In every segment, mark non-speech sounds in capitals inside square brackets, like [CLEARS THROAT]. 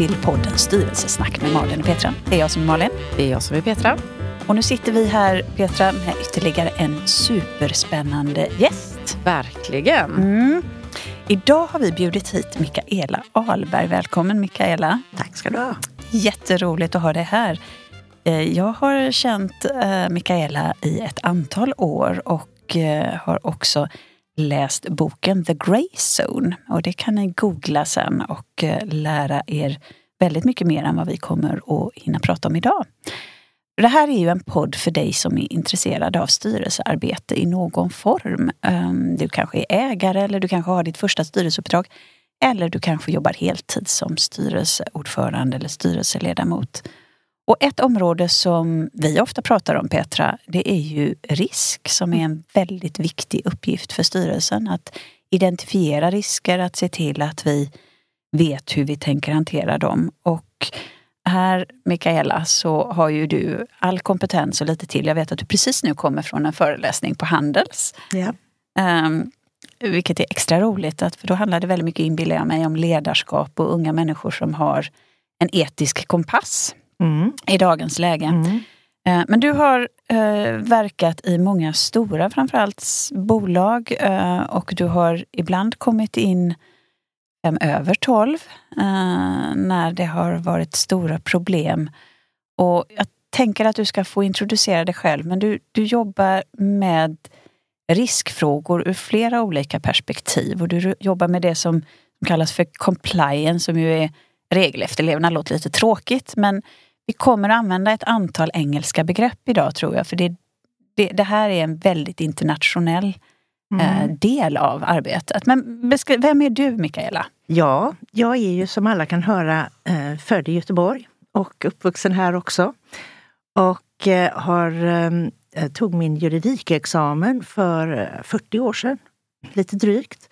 till podden Styrelsesnack med Malin och Petra. Det är jag som är Malin. Det är jag som är Petra. Och nu sitter vi här, Petra, med ytterligare en superspännande gäst. Verkligen. Mm. Idag har vi bjudit hit Mikaela Ahlberg. Välkommen Mikaela. Tack ska du ha. Jätteroligt att ha dig här. Eh, jag har känt eh, Mikaela i ett antal år och eh, har också läst boken The Grey Zone. Och det kan ni googla sen och eh, lära er väldigt mycket mer än vad vi kommer att hinna prata om idag. Det här är ju en podd för dig som är intresserad av styrelsearbete i någon form. Ehm, du kanske är ägare eller du kanske har ditt första styrelseuppdrag. Eller du kanske jobbar heltid som styrelseordförande eller styrelseledamot. Och ett område som vi ofta pratar om Petra, det är ju risk som är en väldigt viktig uppgift för styrelsen. Att identifiera risker, att se till att vi vet hur vi tänker hantera dem. Och här, Mikaela, så har ju du all kompetens och lite till. Jag vet att du precis nu kommer från en föreläsning på Handels. Ja. Um, vilket är extra roligt, att, för då handlar det väldigt mycket, inbillar jag mig, om ledarskap och unga människor som har en etisk kompass mm. i dagens läge. Mm. Uh, men du har uh, verkat i många stora, framförallt bolag uh, och du har ibland kommit in fem över tolv eh, när det har varit stora problem. Och jag tänker att du ska få introducera dig själv, men du, du jobbar med riskfrågor ur flera olika perspektiv och du jobbar med det som kallas för compliance som ju är regelefterlevnad. låter lite tråkigt men vi kommer att använda ett antal engelska begrepp idag tror jag för det, det, det här är en väldigt internationell Eh, mm. del av arbetet. Men vem är du Mikaela? Ja, jag är ju som alla kan höra eh, född i Göteborg och uppvuxen här också. Och eh, har, tog min juridikexamen för 40 år sedan, lite drygt.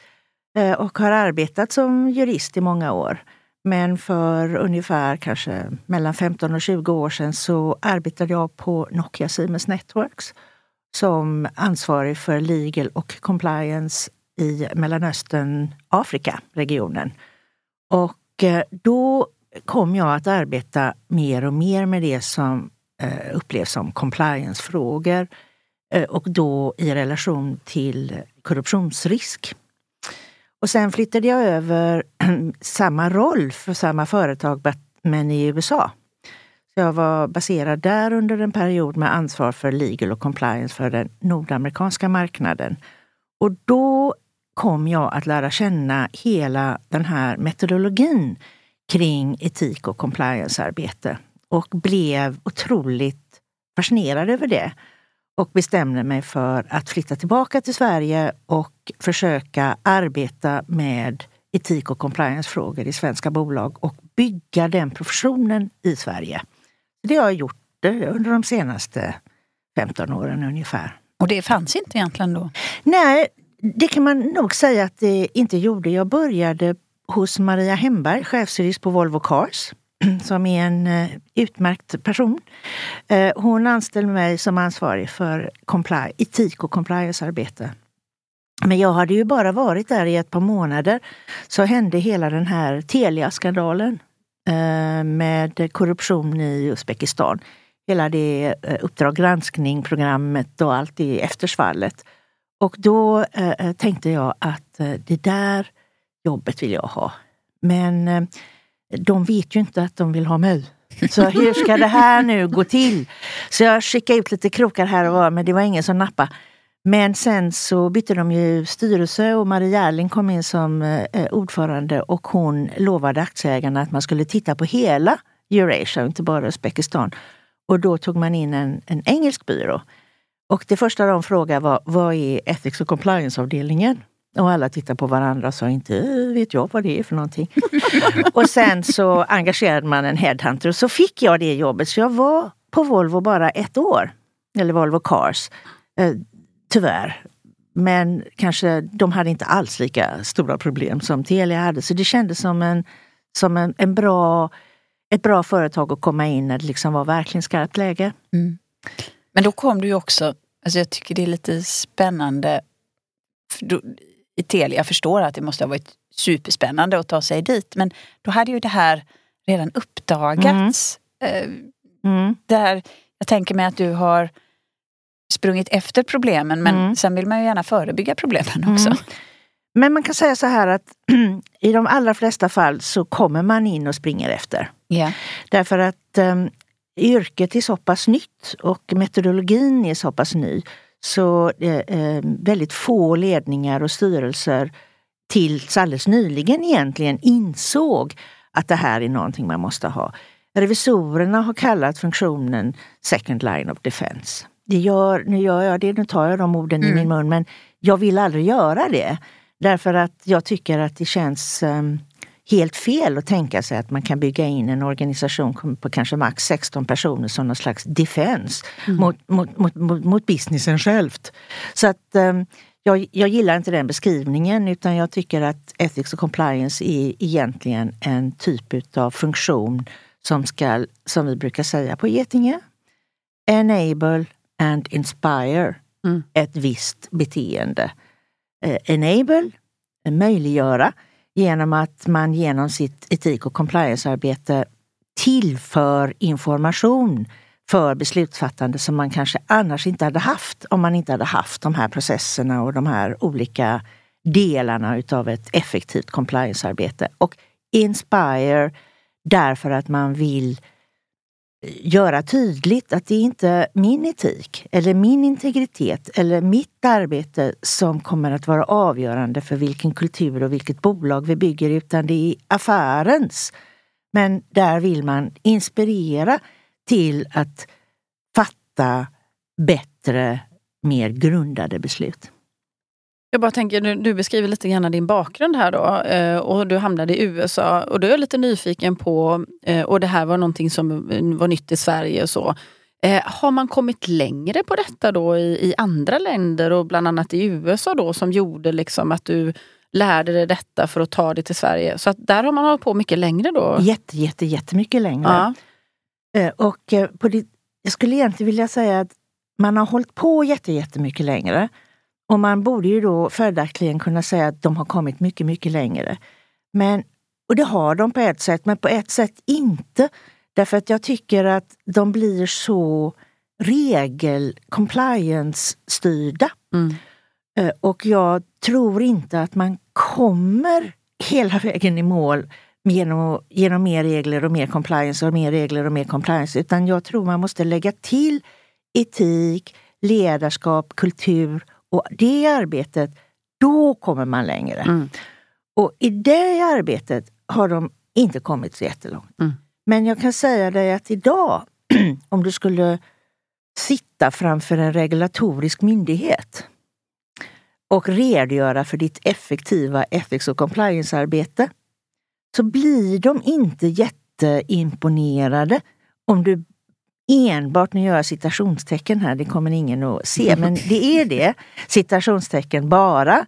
Och har arbetat som jurist i många år. Men för ungefär kanske mellan 15 och 20 år sedan så arbetade jag på Nokia Siemens Networks som ansvarig för legal och compliance i Mellanöstern, Afrika-regionen. Och eh, då kom jag att arbeta mer och mer med det som eh, upplevs som compliance-frågor eh, och då i relation till korruptionsrisk. Och sen flyttade jag över [CLEARS THROAT] samma roll för samma företag men i USA. Jag var baserad där under en period med ansvar för legal och compliance för den nordamerikanska marknaden. Och då kom jag att lära känna hela den här metodologin kring etik och compliancearbete. Och blev otroligt fascinerad över det och bestämde mig för att flytta tillbaka till Sverige och försöka arbeta med etik och compliancefrågor i svenska bolag och bygga den professionen i Sverige. Det har jag gjort under de senaste 15 åren ungefär. Och det fanns inte egentligen då? Nej, det kan man nog säga att det inte gjorde. Jag började hos Maria Hemberg, chefsjurist på Volvo Cars [CLEARS THROAT] som är en eh, utmärkt person. Eh, hon anställde mig som ansvarig för etik och compliance-arbete. Men jag hade ju bara varit där i ett par månader så hände hela den här Telia-skandalen. Eh, med korruption i Uzbekistan. Hela det Uppdrag granskning-programmet och allt det eftersvallet. Och då tänkte jag att det där jobbet vill jag ha. Men de vet ju inte att de vill ha mig. Så hur ska det här nu gå till? Så jag skickade ut lite krokar här och var men det var ingen som nappade. Men sen så bytte de ju styrelse och Marie Järling kom in som eh, ordförande och hon lovade aktieägarna att man skulle titta på hela Eurasia, inte bara Uzbekistan. Och då tog man in en, en engelsk byrå. Och det första de frågade var, vad är Ethics och Compliance-avdelningen? Och alla tittade på varandra och sa inte vet jag vad det är för någonting. [LAUGHS] och sen så engagerade man en headhunter och så fick jag det jobbet. Så jag var på Volvo bara ett år. Eller Volvo Cars. Eh, Tyvärr. Men kanske de hade inte alls lika stora problem som Telia hade. Så det kändes som, en, som en, en bra, ett bra företag att komma in när det liksom var verkligen skarpt läge. Mm. Men då kom du ju också, alltså jag tycker det är lite spännande. Då, i Telia. Jag förstår att det måste ha varit superspännande att ta sig dit. Men då hade ju det här redan uppdagats. Mm. Mm. Där, jag tänker mig att du har sprungit efter problemen men mm. sen vill man ju gärna förebygga problemen också. Mm. Men man kan säga så här att [CLEARS THROAT] i de allra flesta fall så kommer man in och springer efter. Yeah. Därför att um, yrket är så pass nytt och metodologin är så pass ny. Så eh, väldigt få ledningar och styrelser tills alldeles nyligen egentligen insåg att det här är någonting man måste ha. Revisorerna har kallat funktionen second line of defense. Det gör, nu gör jag det, nu tar jag de orden mm. i min mun, men jag vill aldrig göra det. Därför att jag tycker att det känns um, helt fel att tänka sig att man kan bygga in en organisation på kanske max 16 personer som någon slags defense mm. mot, mot, mot, mot, mot businessen självt. Så att um, jag, jag gillar inte den beskrivningen utan jag tycker att ethics och compliance är egentligen en typ av funktion som ska, som vi brukar säga på Getinge, enable and inspire mm. ett visst beteende. Eh, enable, möjliggöra, genom att man genom sitt etik och compliance-arbete tillför information för beslutsfattande som man kanske annars inte hade haft om man inte hade haft de här processerna och de här olika delarna utav ett effektivt compliance-arbete. Och inspire därför att man vill göra tydligt att det är inte min etik eller min integritet eller mitt arbete som kommer att vara avgörande för vilken kultur och vilket bolag vi bygger utan det är affärens. Men där vill man inspirera till att fatta bättre, mer grundade beslut. Jag bara tänker, du, du beskriver lite grann din bakgrund här då eh, och du hamnade i USA och då är jag lite nyfiken på, eh, och det här var någonting som var nytt i Sverige och så. Eh, har man kommit längre på detta då i, i, andra länder och bland annat i USA då som gjorde liksom att du lärde dig detta för att ta det till Sverige? Så att där har man hållit på mycket längre då? Jätte, jätte, jättemycket längre. Ja. Och på det, jag skulle egentligen vilja säga att man har hållit på jättemycket längre. Och man borde ju då följaktligen kunna säga att de har kommit mycket, mycket längre. Men, och det har de på ett sätt, men på ett sätt inte. Därför att jag tycker att de blir så regel compliance-styrda. Mm. Eh, och jag tror inte att man kommer hela [LAUGHS] vägen i mål genom, genom mer regler och mer compliance och mer regler och mer compliance. Utan jag tror man måste lägga till etik, ledarskap, kultur och det arbetet, då kommer man längre. Mm. Och i det arbetet har de inte kommit så jättelångt. Mm. Men jag kan säga dig att idag, [CLEARS THROAT] om du skulle sitta framför en regulatorisk myndighet och redogöra för ditt effektiva ethics och compliance-arbete så blir de inte jätteimponerade om du enbart, nu gör jag citationstecken här, det kommer ingen att se, [LAUGHS] men det är det, citationstecken bara,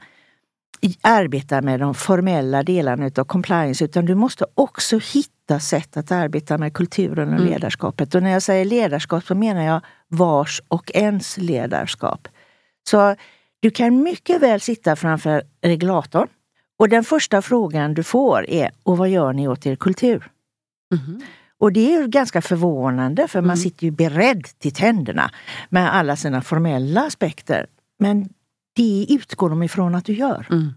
arbeta med de formella delarna utav compliance, utan du måste också hitta sätt att arbeta med kulturen och mm. ledarskapet. Och när jag säger ledarskap så menar jag vars och ens ledarskap. Så du kan mycket väl sitta framför regulatorn och den första frågan du får är, och vad gör ni åt er kultur? Mm. Och det är ganska förvånande för mm. man sitter ju beredd till tänderna med alla sina formella aspekter. Men det utgår de ifrån att du gör. Mm.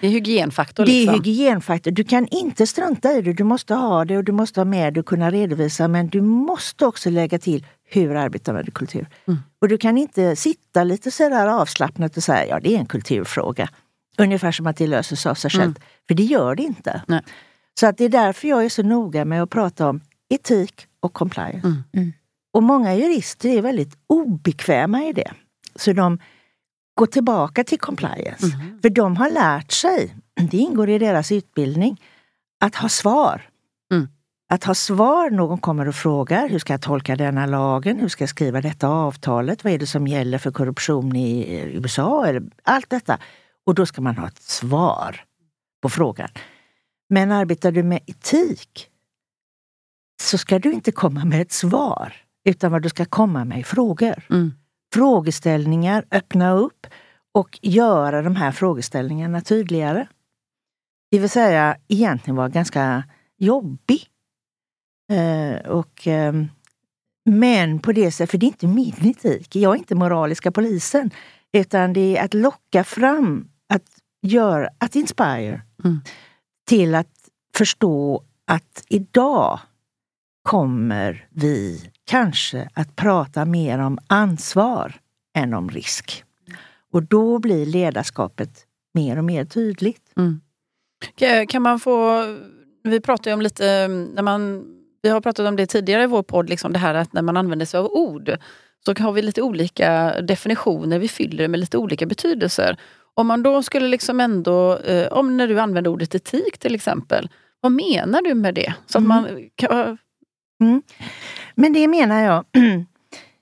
Det är hygienfaktor. Det liksom. är hygienfaktor. Du kan inte strunta i det. Du måste ha det och du måste ha med det och kunna redovisa. Men du måste också lägga till hur arbetar med kultur. Mm. Och du kan inte sitta lite sådär avslappnat och säga ja det är en kulturfråga. Ungefär som att det löser sig av sig självt. Mm. För det gör det inte. Nej. Så att det är därför jag är så noga med att prata om etik och compliance. Mm. Mm. Och många jurister är väldigt obekväma i det. Så de går tillbaka till compliance. Mm. För de har lärt sig, det ingår i deras utbildning, att ha svar. Mm. Att ha svar, någon kommer och frågar, hur ska jag tolka denna lagen? Hur ska jag skriva detta avtalet? Vad är det som gäller för korruption i USA? Eller allt detta. Och då ska man ha ett svar på frågan. Men arbetar du med etik så ska du inte komma med ett svar, utan vad du ska komma med är frågor. Mm. Frågeställningar, öppna upp och göra de här frågeställningarna tydligare. Det vill säga egentligen vara ganska jobbig. Eh, och, eh, men på det sättet, för det är inte min etik. Jag är inte moraliska polisen. Utan det är att locka fram, att göra, att inspire. Mm. Till att förstå att idag kommer vi kanske att prata mer om ansvar än om risk. Och då blir ledarskapet mer och mer tydligt. Mm. Kan man få, vi pratar ju om lite, när man, vi har pratat om det tidigare i vår podd, liksom det här att när man använder sig av ord så har vi lite olika definitioner, vi fyller det med lite olika betydelser. Om man då skulle liksom ändå, eh, om när du använder ordet etik till exempel, vad menar du med det? Så att mm. man kan mm. Men det menar jag, [CLEARS THROAT]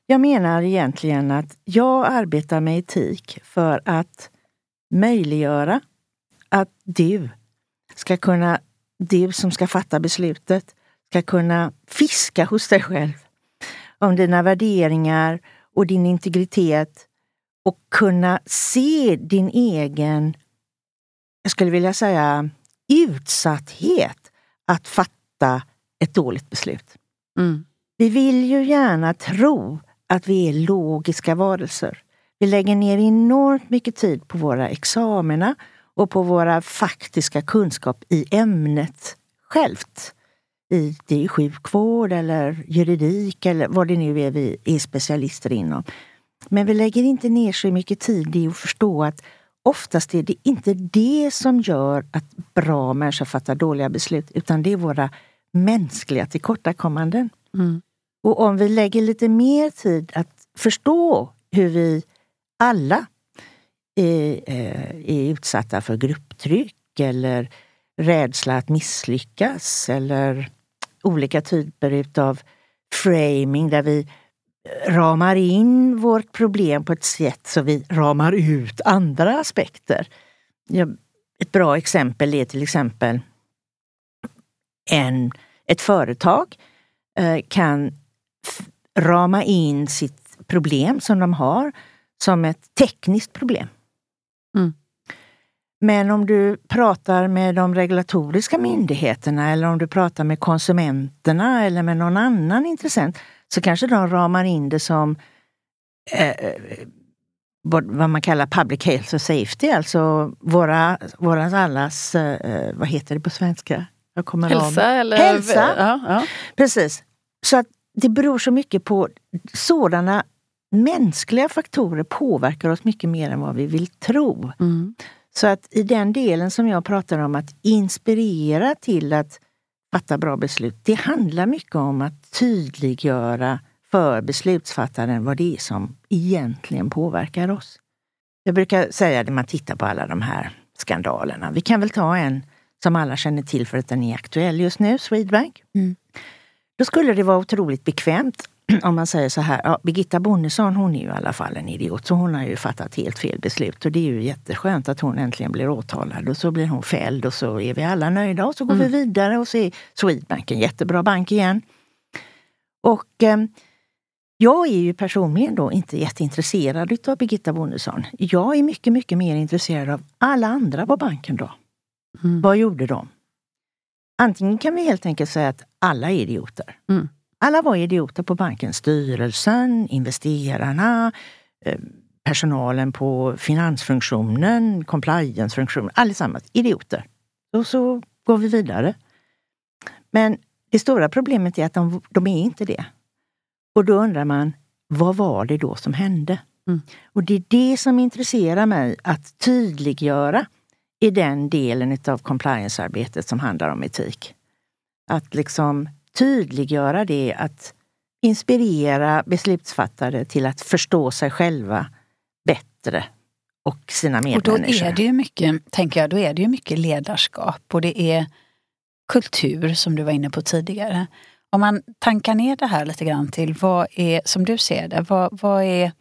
jag menar egentligen att jag arbetar med etik för att möjliggöra att du ska kunna, du som ska fatta beslutet, ska kunna fiska hos dig själv om dina värderingar och din integritet och kunna se din egen, jag skulle vilja säga, utsatthet att fatta ett dåligt beslut. Mm. Vi vill ju gärna tro att vi är logiska varelser. Vi lägger ner enormt mycket tid på våra examina och på våra faktiska kunskap i ämnet självt. I, det är sjukvård eller juridik eller vad det nu är vi är specialister inom. Men vi lägger inte ner så mycket tid i att förstå att oftast är det inte det som gör att bra människor fattar dåliga beslut, utan det är våra mänskliga tillkortakommanden. Mm. Och om vi lägger lite mer tid att förstå hur vi alla är, eh, är utsatta för grupptryck eller rädsla att misslyckas eller olika typer utav framing där vi ramar in vårt problem på ett sätt så vi ramar ut andra aspekter. Ett bra exempel är till exempel en, ett företag eh, kan rama in sitt problem som de har som ett tekniskt problem. Mm. Men om du pratar med de regulatoriska myndigheterna eller om du pratar med konsumenterna eller med någon annan intressent så kanske de ramar in det som eh, eh vad man kallar public health och safety, alltså våra, våra allas, eh, vad heter det på svenska? Jag kommer Hälsa? Om. Eller? Hälsa! Ja, ja. Precis. Så att det beror så mycket på sådana mänskliga faktorer påverkar oss mycket mer än vad vi vill tro. Mm. Så att i den delen som jag pratar om att inspirera till att fatta bra beslut, det handlar mycket om att tydliggöra för beslutsfattaren vad det är som egentligen påverkar oss. Jag brukar säga det man tittar på alla de här skandalerna. Vi kan väl ta en som alla känner till för att den är aktuell just nu, Swedbank. Mm. Då skulle det vara otroligt bekvämt [CLEARS THROAT] om man säger så här, ja, Birgitta Bonnesson hon är ju i alla fall en idiot, så hon har ju fattat helt fel beslut. Och det är ju jätteskönt att hon äntligen blir åtalad och så blir hon fälld och så är vi alla nöjda och så går mm. vi vidare och så är Swedbank en jättebra bank igen. Och eh, jag är ju personligen då inte jätteintresserad av Birgitta Bonnesson. Jag är mycket, mycket mer intresserad av alla andra på banken då. Mm. Vad gjorde de? Antingen kan vi helt enkelt säga att alla är idioter. Mm. Alla var idioter på bankens styrelsen, investerarna, eh, personalen på finansfunktionen, compliancefunktionen, allesammans idioter. Och så går vi vidare. Men det stora problemet är att de, de är inte det. Och då undrar man, vad var det då som hände? Mm. Och det är det som intresserar mig att tydliggöra i den delen av compliance-arbetet som handlar om etik. Att liksom tydliggöra det, att inspirera beslutsfattare till att förstå sig själva bättre och sina medmänniskor. Och då är det ju mycket, tänker jag, då är det ju mycket ledarskap och det är kultur som du var inne på tidigare. Om man tankar ner det här lite grann till vad är, som du ser det, vad, vad är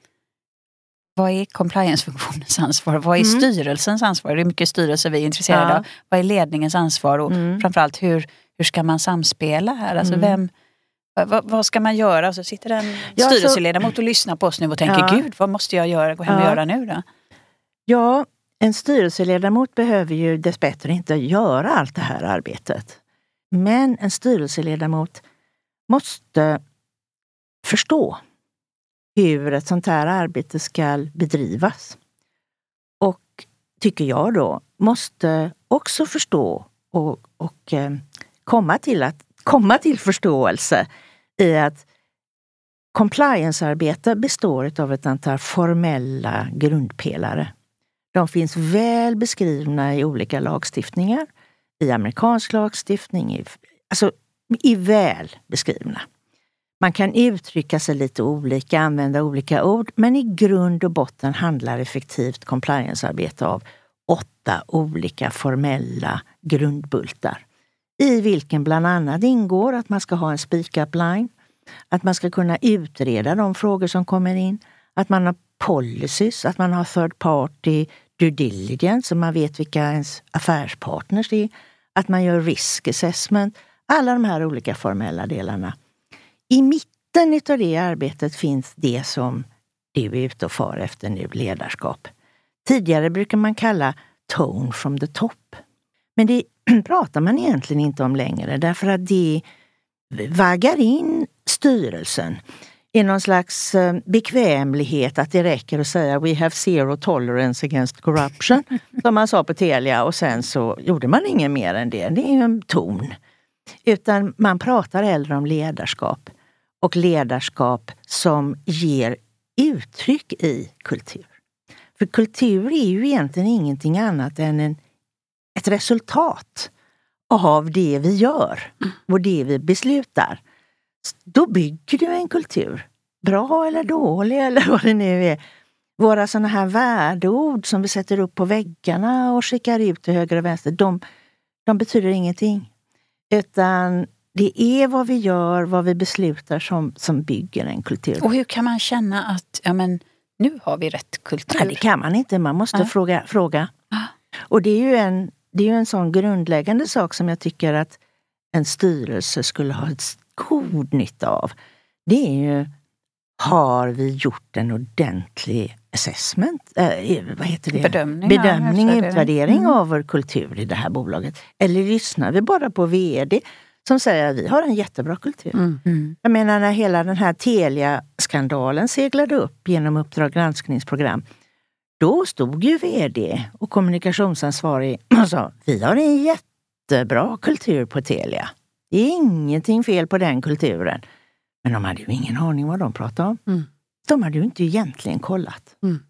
vad är compliance-funktionens ansvar? Vad är mm. styrelsens ansvar? Det är mycket styrelse vi är intresserade ja. av. Vad är ledningens ansvar? Och mm. framförallt hur, hur ska man samspela här? Alltså mm. vem, vad, vad, ska man göra? Så sitter en ja, styrelseledamot och lyssnar på oss nu och tänker, ja. gud vad måste jag göra, gå hem och göra nu då? Ja, en styrelseledamot behöver ju dessbättre inte göra allt det här arbetet. Men en styrelseledamot måste förstå hur ett sånt här arbete ska bedrivas. Och, tycker jag då, måste också förstå och, och eh, komma, till att, komma till förståelse i att compliance-arbete består av ett antal formella grundpelare. De finns väl beskrivna i olika lagstiftningar, i amerikansk lagstiftning, i, alltså i väl beskrivna. Man kan uttrycka sig lite olika, använda olika ord, men i grund och botten handlar effektivt compliance-arbete av åtta olika formella grundbultar. I vilken bland annat ingår att man ska ha en speak-up line, att man ska kunna utreda de frågor som kommer in, att man har policies, att man har third party due diligence, så man vet vilka ens affärspartners är, att man gör risk assessment, alla de här olika formella delarna. I mitten av det arbetet finns det som du är ute och far efter nu, ledarskap. Tidigare brukar man kalla tone from the top. Men det [CLEARS THROAT] pratar man egentligen inte om längre därför att det vaggar in styrelsen i någon slags eh, bekvämlighet att det räcker att säga We have zero tolerance against corruption, [LAUGHS] som man sa på Telia och sen så gjorde man inget mer än det. Det är ju en ton. Utan man pratar hellre om ledarskap och ledarskap som ger uttryck i kultur. För kultur är ju egentligen ingenting annat än en, ett resultat av det vi gör och det vi beslutar. Då bygger du en kultur. Bra eller dålig eller vad det nu är. Våra sådana här värdeord som vi sätter upp på väggarna och skickar ut till höger och vänster, de, de betyder ingenting. Utan det är vad vi gör, vad vi beslutar som, som bygger en kultur. Och hur kan man känna att ja, men, nu har vi rätt kultur? Nej, det kan man inte, man måste ja. fråga. fråga. Ja. Och det är ju en, det är ju en sån grundläggande sak som jag tycker att en styrelse skulle ha ett god nytta av. Det är ju, har vi gjort en ordentlig assessment, eh, vad heter det? Bedömning, Bedömning ja, utvärdering mm. av vår kultur i det här bolaget? Eller lyssnar vi bara på VD som säger att vi har en jättebra kultur? Mm. Mm. Jag menar när hela den här Telia-skandalen seglade upp genom Uppdrag granskningsprogram då stod ju VD och kommunikationsansvarig [CLEARS THROAT] och sa vi har en jättebra kultur på Telia. Det är ingenting fel på den kulturen. Men de hade ju ingen aning vad de pratade om. De hade ju inte egentligen kollat. Mm.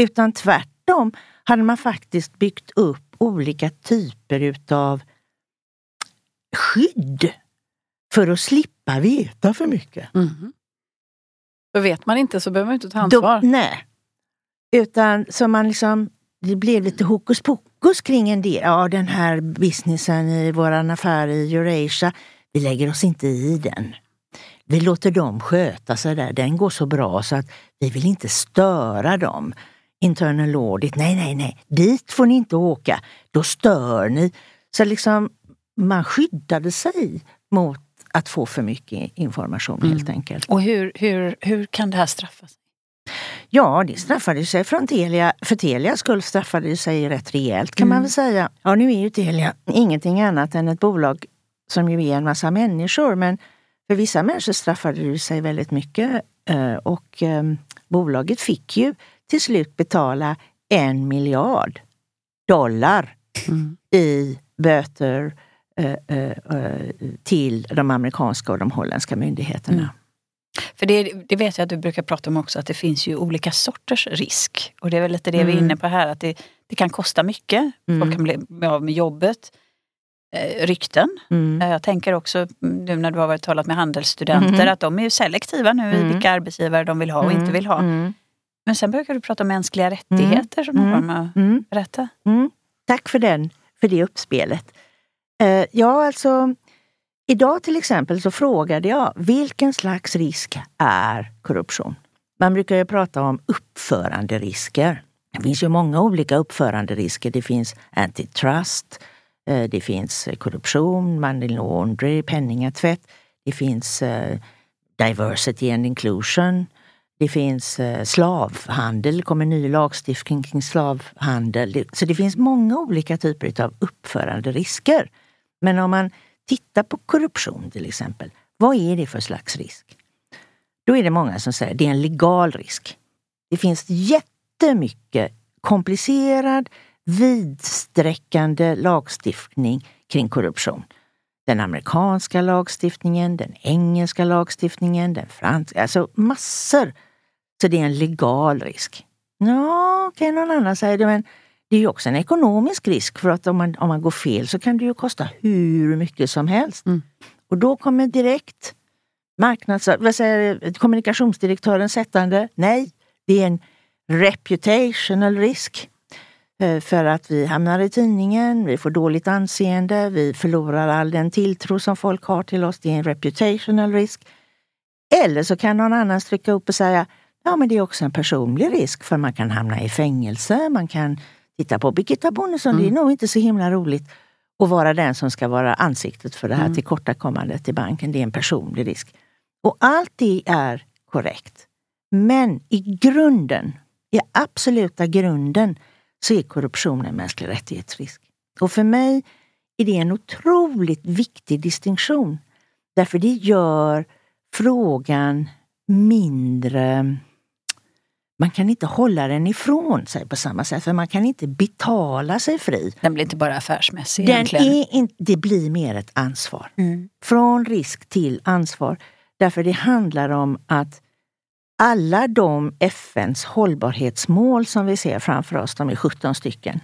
Utan tvärtom hade man faktiskt byggt upp olika typer utav skydd för att slippa veta för mycket. Mm. För vet man inte så behöver man inte ta ansvar. Då, nej. Utan så man liksom, det blev lite hokus pokus kring en del. Ja, den här businessen i våran affär i Eurasia, vi lägger oss inte i den. Vi låter dem sköta sig där. Den går så bra så att vi vill inte störa dem. Internal audit, nej, nej, nej, dit får ni inte åka. Då stör ni. Så liksom, man skyddade sig mot att få för mycket information mm. helt enkelt. Och hur, hur, hur kan det här straffas? Ja, det straffade sig från Telia. För Telias skull straffade det sig rätt rejält kan mm. man väl säga. Ja, nu är ju Telia ingenting annat än ett bolag som ju är en massa människor men för vissa människor straffade det sig väldigt mycket eh, och ehm, bolaget fick ju till slut betala en miljard dollar mm. i böter eh, eh, till de amerikanska och de holländska myndigheterna. Mm. För det, det, vet jag att du brukar prata om också, att det finns ju olika sorters risk. Och det är väl lite det mm. vi är mm. inne på här, att det, det kan kosta mycket. Mm. Folk kan bli av med jobbet. Eh, rykten. Mm. Eh, jag tänker också nu när du har varit talat med handelsstudenter mm. att de är ju selektiva nu mm. i vilka arbetsgivare de vill ha och inte vill ha. Mm. Men sen brukar du prata om mänskliga rättigheter som mm. form av... Berätta. Tack för, den, för det uppspelet. Uh, ja, alltså Idag till exempel så frågade jag vilken slags risk är korruption? Man brukar ju prata om uppföranderisker. Det finns ju många olika uppföranderisker. Det finns antitrust, Eh, det finns eh, korruption, money laundry, penningtvätt. Det finns eh, diversity and inclusion. Det finns slavhandel, det kommer ny lagstiftning kring slavhandel. Så det finns många olika typer av uppförande risker. Men om man tittar på korruption till exempel, vad är det för slags risk? Då är det många som säger att det är en legal risk. Det finns jättemycket komplicerad, vidsträckande lagstiftning kring korruption. Den amerikanska lagstiftningen, den engelska lagstiftningen, den franska, alltså massor. Så det är en legal risk. Ja, kan okay, någon annan säga det, men det är ju också en ekonomisk risk för att om man, om man går fel så kan det ju kosta hur mycket som helst. Mm. Och då kommer direkt marknads, vad säger, kommunikationsdirektören sättande, nej, det är en reputational risk. Eh, för att vi hamnar i tidningen, vi får dåligt anseende, vi förlorar all den tilltro som folk har till oss. Det är en reputational risk. Eller så kan någon annan stryka upp och säga, ja men det är också en personlig risk för man kan hamna i fängelse, man kan titta på Birgitta Bonnesen, mm. det är mm. nog inte så himla roligt att vara den som ska vara ansiktet för det här mm. tillkortakommandet i banken. Det är en personlig risk. Och allt det är korrekt. Men i grunden, i absoluta grunden, så är korruption en mänsklig rättighetsrisk. Och för mig är det en otroligt viktig distinktion. Därför det gör frågan mindre man kan inte hålla den ifrån sig på samma sätt, för man kan inte betala sig fri. Den blir inte bara affärsmässig den Är in, det blir mer ett ansvar. Mm. Från risk till ansvar. Därför det handlar om att alla de FNs hållbarhetsmål som vi ser framför oss, de är 17 stycken,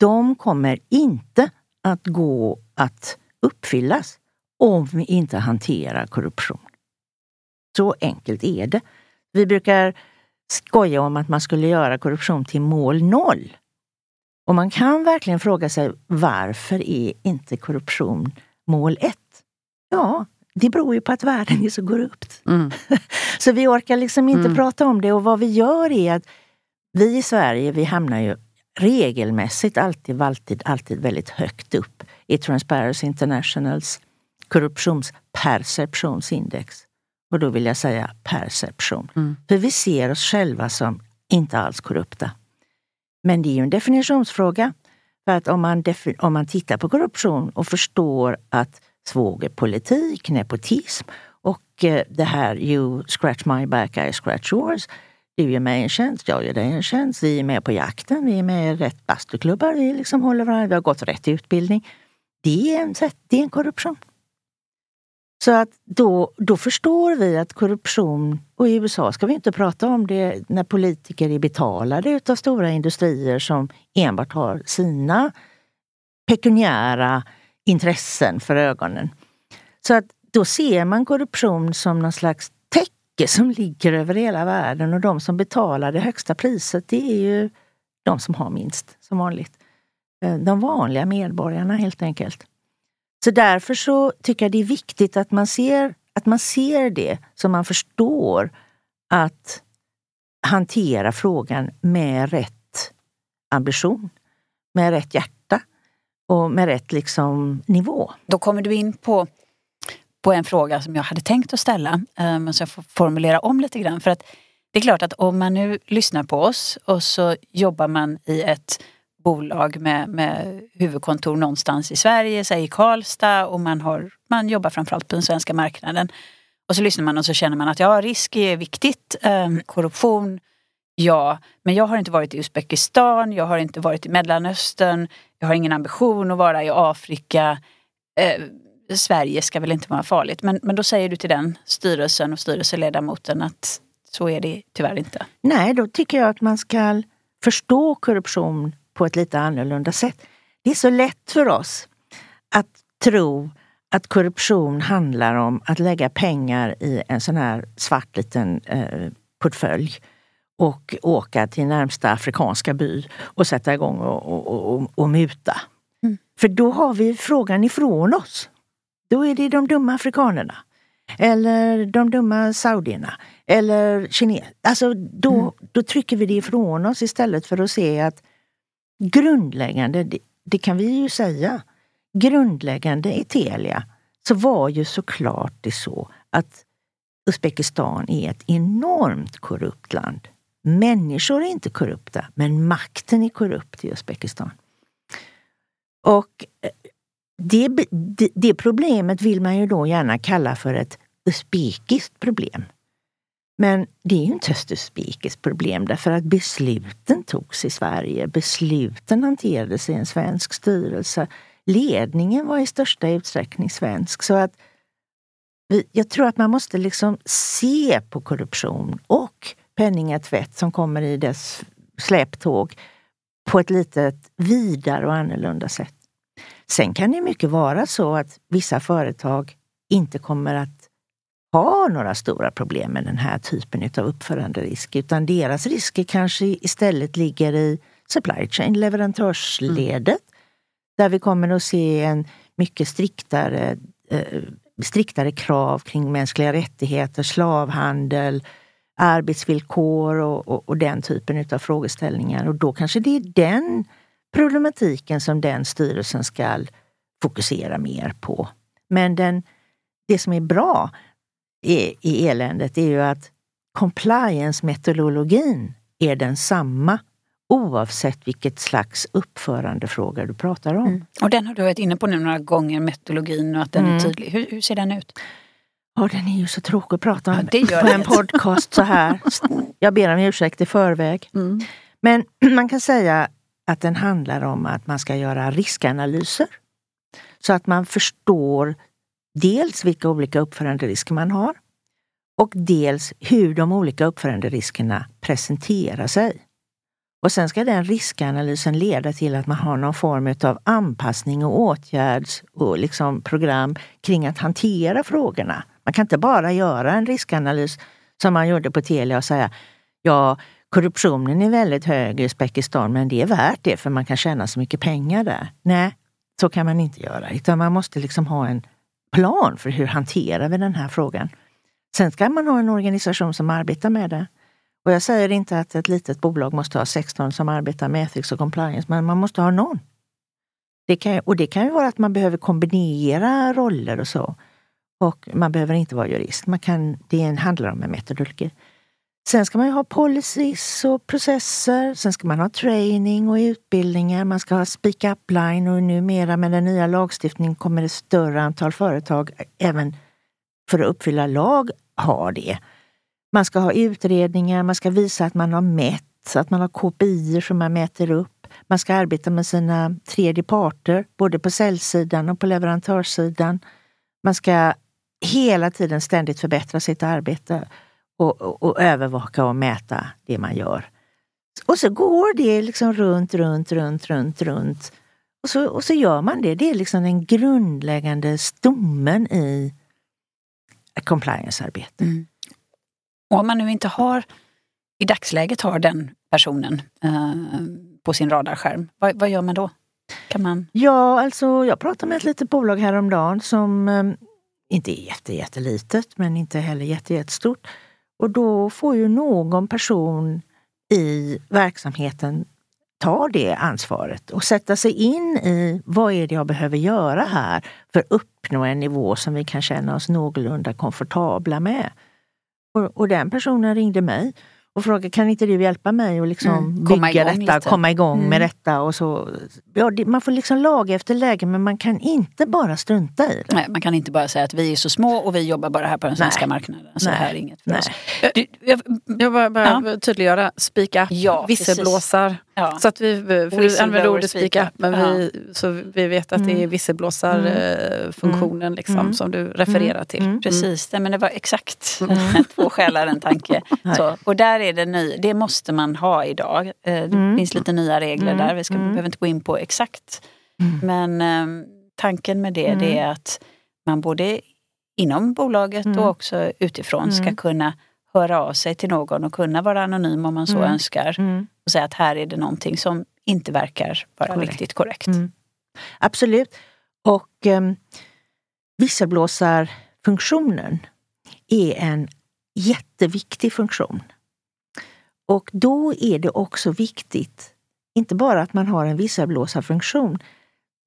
de kommer inte att gå att uppfyllas om vi inte hanterar korruption. Så enkelt är det. Vi brukar skoja om att man skulle göra korruption till mål noll. Och man kan verkligen fråga sig varför är inte korruption mål ett? Ja, det beror ju på att världen är så korrupt. Mm. [LAUGHS] så vi orkar liksom inte mm. prata om det och vad vi gör är att vi i Sverige, vi hamnar ju regelmässigt alltid, alltid, alltid väldigt högt upp i Transparency Internationals korruptionsperceptionsindex. Och då vill jag säga perception. Mm. För vi ser oss själva som inte alls korrupta. Men det är ju en definitionsfråga. För att om man, om man tittar på korruption och förstår att svågerpolitik, nepotism och eh, det här you scratch my back, I scratch yours. Du gör mig en tjänst, jag gör dig en tjänst. Vi är med på jakten, vi är med i rätt bastuklubbar, vi liksom håller varandra, vi har gått rätt utbildning. Det är en, det är en korruption. Så att då, då förstår vi att korruption, och i USA ska vi inte prata om det när politiker är betalade utav stora industrier som enbart har sina pekuniära intressen för ögonen. Så att då ser man korruption som någon slags täcke som ligger över hela världen och de som betalar det högsta priset det är ju de som har minst, som vanligt. Eh, de vanliga medborgarna helt enkelt. Så därför så tycker jag det är viktigt att man ser, att man ser det så man förstår att hantera frågan med rätt ambition, med rätt hjärta och med rätt liksom, nivå. Då kommer du in på, på en fråga som jag hade tänkt att ställa, ehm, men som jag får formulera om lite grann. För att det är klart att om man nu lyssnar på oss och så jobbar man i ett bolag med, med huvudkontor någonstans i Sverige, säg i Karlstad och man, har, man jobbar framförallt på den svenska marknaden. Och så lyssnar man och så känner man att ja, risk är viktigt, ehm, korruption, ja, men jag har inte varit i Uzbekistan, jag har inte varit i Mellanöstern, jag har ingen ambition att vara i Afrika. Eh, Sverige ska väl inte vara farligt. Men, men då säger du till den styrelsen och styrelseledamoten att så är det tyvärr inte. Nej, då tycker jag att man ska förstå korruption på ett lite annorlunda sätt. Det är så lätt för oss att tro att korruption handlar om att lägga pengar i en sån här svart liten eh, portfölj och åka till närmsta afrikanska by och sätta igång och, och, och, och muta. Mm. För då har vi frågan ifrån oss. Då är det de dumma afrikanerna. Eller de dumma saudierna. Eller kineserna. Alltså då, mm. då trycker vi det ifrån oss istället för att se att grundläggande, det, det kan vi ju säga, grundläggande i Telia så var ju såklart det så att Uzbekistan är ett enormt korrupt land. Människor är inte korrupta, men makten är korrupt i Uzbekistan. Och eh, det, det, det problemet vill man ju då gärna kalla för ett uzbekiskt problem. Men det är ju inte ett uzbekiskt problem därför att besluten togs i Sverige. Besluten hanterades i en svensk styrelse. Ledningen var i största utsträckning svensk. Så att vi, jag tror att man måste liksom se på korruption och penningatvätt som kommer i dess släptåg på ett lite vidare och annorlunda sätt. Sen kan det mycket vara så att vissa företag inte kommer att ha några stora problem med den här typen av uppföranderisk utan deras risker kanske istället ligger i supply chain, leverantörsledet. Mm. Där vi kommer att se en mycket striktare, eh, striktare krav kring mänskliga rättigheter, slavhandel, arbetsvillkor och, och, och den typen av frågeställningar. Och då kanske det är den problematiken som den styrelsen ska fokusera mer på. Men den, det som är bra i, i eländet är ju att compliance-metodologin är densamma oavsett vilket slags uppförandefråga du pratar om. Mm. Och den har du varit inne på nu några gånger, metodologin och att den mm. är tydlig. Hur, hur, ser den ut? Ja, den är ju så tråkig att prata om ja, på en podcast så här. [LAUGHS] Jag ber om ursäkt i förväg. Mm. Men [CLEARS THROAT] man kan säga att den handlar om att man ska göra riskanalyser. Så att man förstår dels vilka olika uppföranderisker man har och dels hur de olika uppföranderiskerna presenterar sig. Och sen ska den riskanalysen leda till att man har någon form av anpassning och åtgärds och liksom program kring att hantera frågorna. Man kan inte bara göra en riskanalys som man gjorde på Telia och säga ja, korruptionen är väldigt hög i Uzbekistan men det är värt det för man kan tjäna så mycket pengar där. Nej, så kan man inte göra utan man måste liksom ha en plan för hur hanterar vi den här frågan. Sen ska man ha en organisation som arbetar med det. Och jag säger inte att ett litet bolag måste ha 16 som arbetar med ethics och compliance, men man måste ha någon. Det kan, och det kan ju vara att man behöver kombinera roller och så. Och man behöver inte vara jurist. Man kan, det handlar om en metodologi. Sen ska man ha policies och processer. Sen ska man ha training och utbildningar. Man ska ha speak up line och numera med den nya lagstiftningen kommer ett större antal företag även för att uppfylla lag ha det. Man ska ha utredningar, man ska visa att man har mätt, att man har KPI som man mäter upp. Man ska arbeta med sina tredje parter, både på säljsidan och på leverantörssidan. Man ska hela tiden ständigt förbättra sitt arbete och, och, och övervaka och mäta det man gör. Och så går det liksom runt, runt, runt, runt, runt. Och så, och så gör man det. Det är liksom den grundläggande stommen i compliance-arbete. Mm. Och om man nu inte har, i dagsläget har den personen eh, på sin radarskärm, vad, vad, gör man då? Kan man... Ja, alltså jag pratade med ett litet bolag häromdagen som eh, inte jätte, jättelitet men inte heller jätte, jättestort. Och då får ju någon person i verksamheten ta det ansvaret och sätta sig in i vad är det jag behöver göra här för att uppnå en nivå som vi kan känna oss någorlunda komfortabla med. Och, och den personen ringde mig och frågade kan inte du hjälpa mig att liksom mm, bygga detta, lite. komma igång mm. med detta. Och så. Ja, det, man får liksom laga efter läge men man kan inte bara strunta i det. Nej, man kan inte bara säga att vi är så små och vi jobbar bara här på den svenska Nej. marknaden. Så Nej. här är inget för Nej. oss. Jag, jag, jag bara, bara ja. tydliggöra, spika, ja, visselblåsar. Ja. Så att vi, för vi använder ordet speak men vi, så vi vet att mm. det är visselblåsarfunktionen mm. liksom, mm. som du refererar till. Mm. Precis, Nej, men det var exakt [LAUGHS] två själar en tanke. [LAUGHS] Så, och där är det ny, det måste man ha idag. Eh, det finns lite nya regler där, vi ska, behöver inte gå in på exakt. Men eh, tanken med det, det är att man både inom bolaget och också utifrån ska kunna höra av sig till någon och kunna vara anonym om man så mm. önskar. Mm. Och säga att här är det någonting som inte verkar vara korrekt. riktigt korrekt. Mm. Absolut. Och um, visselblåsarfunktionen är en jätteviktig funktion. Och då är det också viktigt, inte bara att man har en visselblåsarfunktion,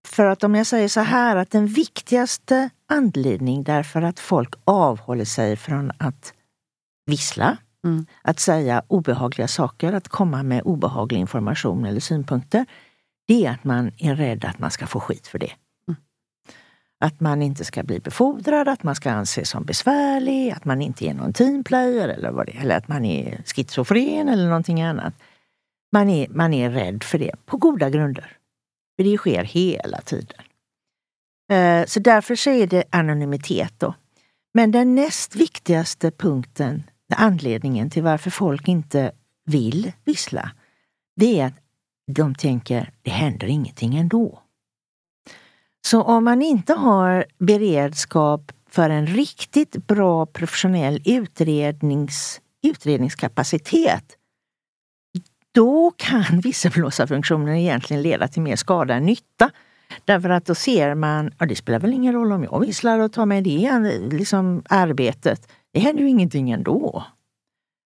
För att om jag säger så här att den viktigaste anledning därför att folk avhåller sig från att vissla, mm. att säga obehagliga saker, att komma med obehaglig information eller synpunkter, det är att man är rädd att man ska få skit för det. Att man inte ska bli befordrad, att man ska anses som besvärlig, att man inte är någon teamplayer eller, vad det, eller att man är schizofren eller någonting annat. Man är, man är rädd för det, på goda grunder. För det sker hela tiden. Eh, så därför så är det anonymitet då. Men den näst viktigaste punkten, anledningen till varför folk inte vill vissla, det är att de tänker, det händer ingenting ändå. Så om man inte har beredskap för en riktigt bra professionell utrednings, utredningskapacitet, då kan [LAUGHS] visselblåsarfunktionen egentligen leda till mer skada än nytta. Därför att då ser man, ja det spelar väl ingen roll om jag visslar och tar med det liksom arbetet. Det händer ju ingenting ändå.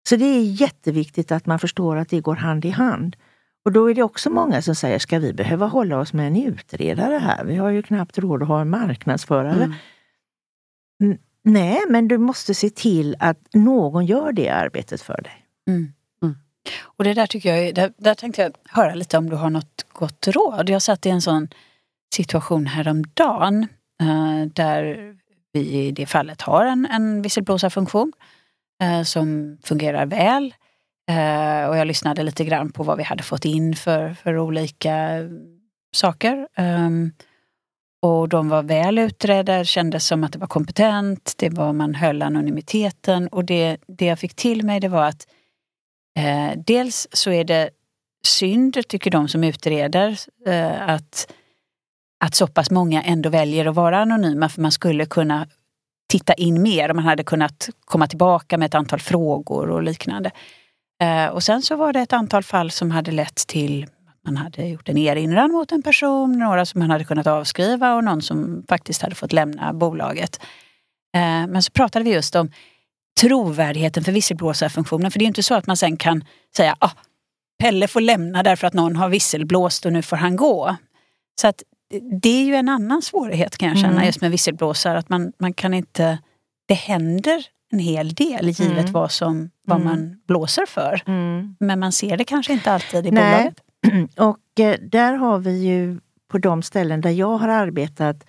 Så det är jätteviktigt att man förstår att det går hand i hand. Och då är det också många som säger, ska vi behöva hålla oss med en utredare här? Vi har ju knappt råd att ha en marknadsförare. Mm. Nej, men du måste se till att någon gör det arbetet för dig. Mm. Mm. Och det där tycker jag, där, där tänkte jag höra lite om du har något gott råd. Jag satt i en sån situation häromdagen eh, där vi i det fallet har en, en visselblåsarfunktion eh, som fungerar väl. Eh, och jag lyssnade lite grann på vad vi hade fått in för, för olika saker. Um, och de var väl utredda, kändes som att det var kompetent, det var, man höll anonymiteten och det, det jag fick till mig det var att eh, dels så är det synd, tycker de som utreder, eh, att, att så pass många ändå väljer att vara anonyma för man skulle kunna titta in mer om man hade kunnat komma tillbaka med ett antal frågor och liknande. Eh, och sen så var det ett antal fall som hade lett till att man hade gjort en erinran mot en person, några som man hade kunnat avskriva och någon som faktiskt hade fått lämna bolaget. Eh, men så pratade vi just om trovärdigheten för visselblåsarfunktionen. För det är inte så att man sen kan säga ah, Pelle får lämna därför att någon har visselblåst och nu får han gå. Så att det är ju en annan svårighet kan jag känna mm. just med visselblåsare. Att man, man kan inte... Det händer en hel del givet mm. vad, som, vad mm. man blåser för. Mm. Men man ser det kanske inte alltid i Nej. bolaget. [CLEARS THROAT] Och eh, där har vi ju på de ställen där jag har arbetat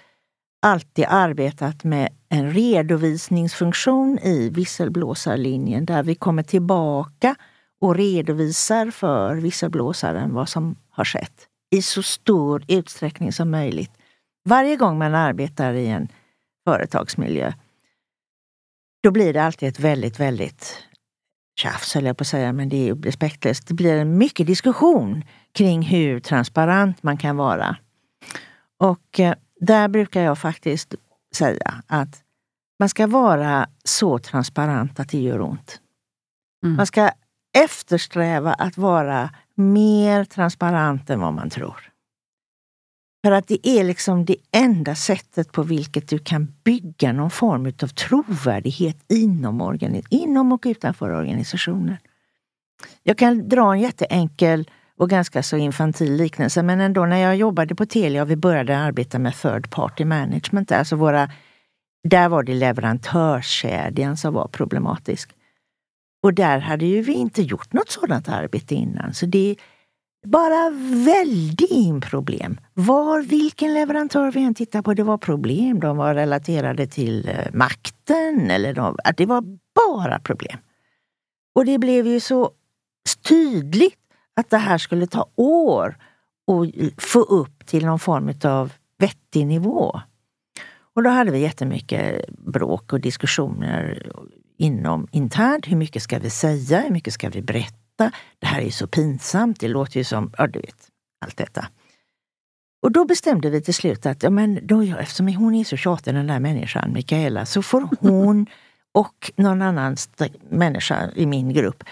alltid arbetat med en redovisningsfunktion i visselblåsarlinjen där vi kommer tillbaka och redovisar för visselblåsaren vad som har skett i så stor utsträckning som möjligt. Varje gång man arbetar i en företagsmiljö då blir det alltid ett väldigt, väldigt tjafs höll jag på att säga, men det är respektlöst. Det blir en mycket diskussion kring hur transparent man kan vara. Och eh, där brukar jag faktiskt säga att man ska vara så transparent att det gör ont. Mm. Man ska eftersträva att vara mer transparent än vad man tror. För att det är liksom det enda sättet på vilket du kan bygga någon form av trovärdighet inom, inom och utanför organisationen. Jag kan dra en jätteenkel och ganska så infantil liknelse, men ändå när jag jobbade på Telia och vi började arbeta med third party management, alltså våra, där var det leverantörskedjan som var problematisk. Och där hade ju vi inte gjort något sådant arbete innan. Så det, bara väldigt problem. Var, vilken leverantör vi än tittar på, det var problem. De var relaterade till eh, makten eller de, att det var bara problem. Och det blev ju så tydligt att det här skulle ta år att få upp till någon form av vettig nivå. Och då hade vi jättemycket bråk och diskussioner inom internt. Hur mycket ska vi säga? Hur mycket ska vi berätta? Detta. Det här är så pinsamt, det låter ju som, ja du vet, allt detta. Och då bestämde vi till slut att ja, men då, eftersom hon är så tjatig den där människan, Mikaela, så får hon [LAUGHS] och någon annan människa i min grupp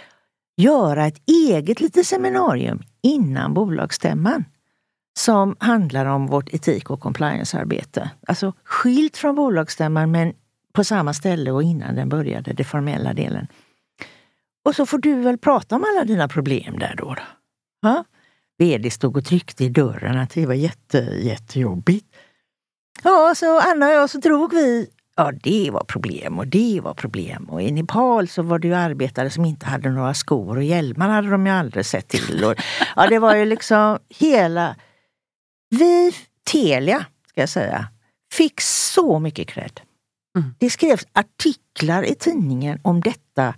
göra ett eget litet seminarium innan bolagsstämman som handlar om vårt etik och compliance-arbete. Alltså skilt från bolagsstämman men på samma ställe och innan den började, den formella delen. Och så får du väl prata om alla dina problem där då. då. Ja? VD stod och tryckte i dörren att det var jätte, jättejobbigt. Ja, så Anna och jag så drog vi. Ja, det var problem och det var problem. Och i Nepal så var det ju arbetare som inte hade några skor och hjälmar hade de ju aldrig sett till. Och, ja, det var ju liksom hela... Vi, Telia, ska jag säga, fick så mycket cred. Mm. Det skrevs artiklar i tidningen om detta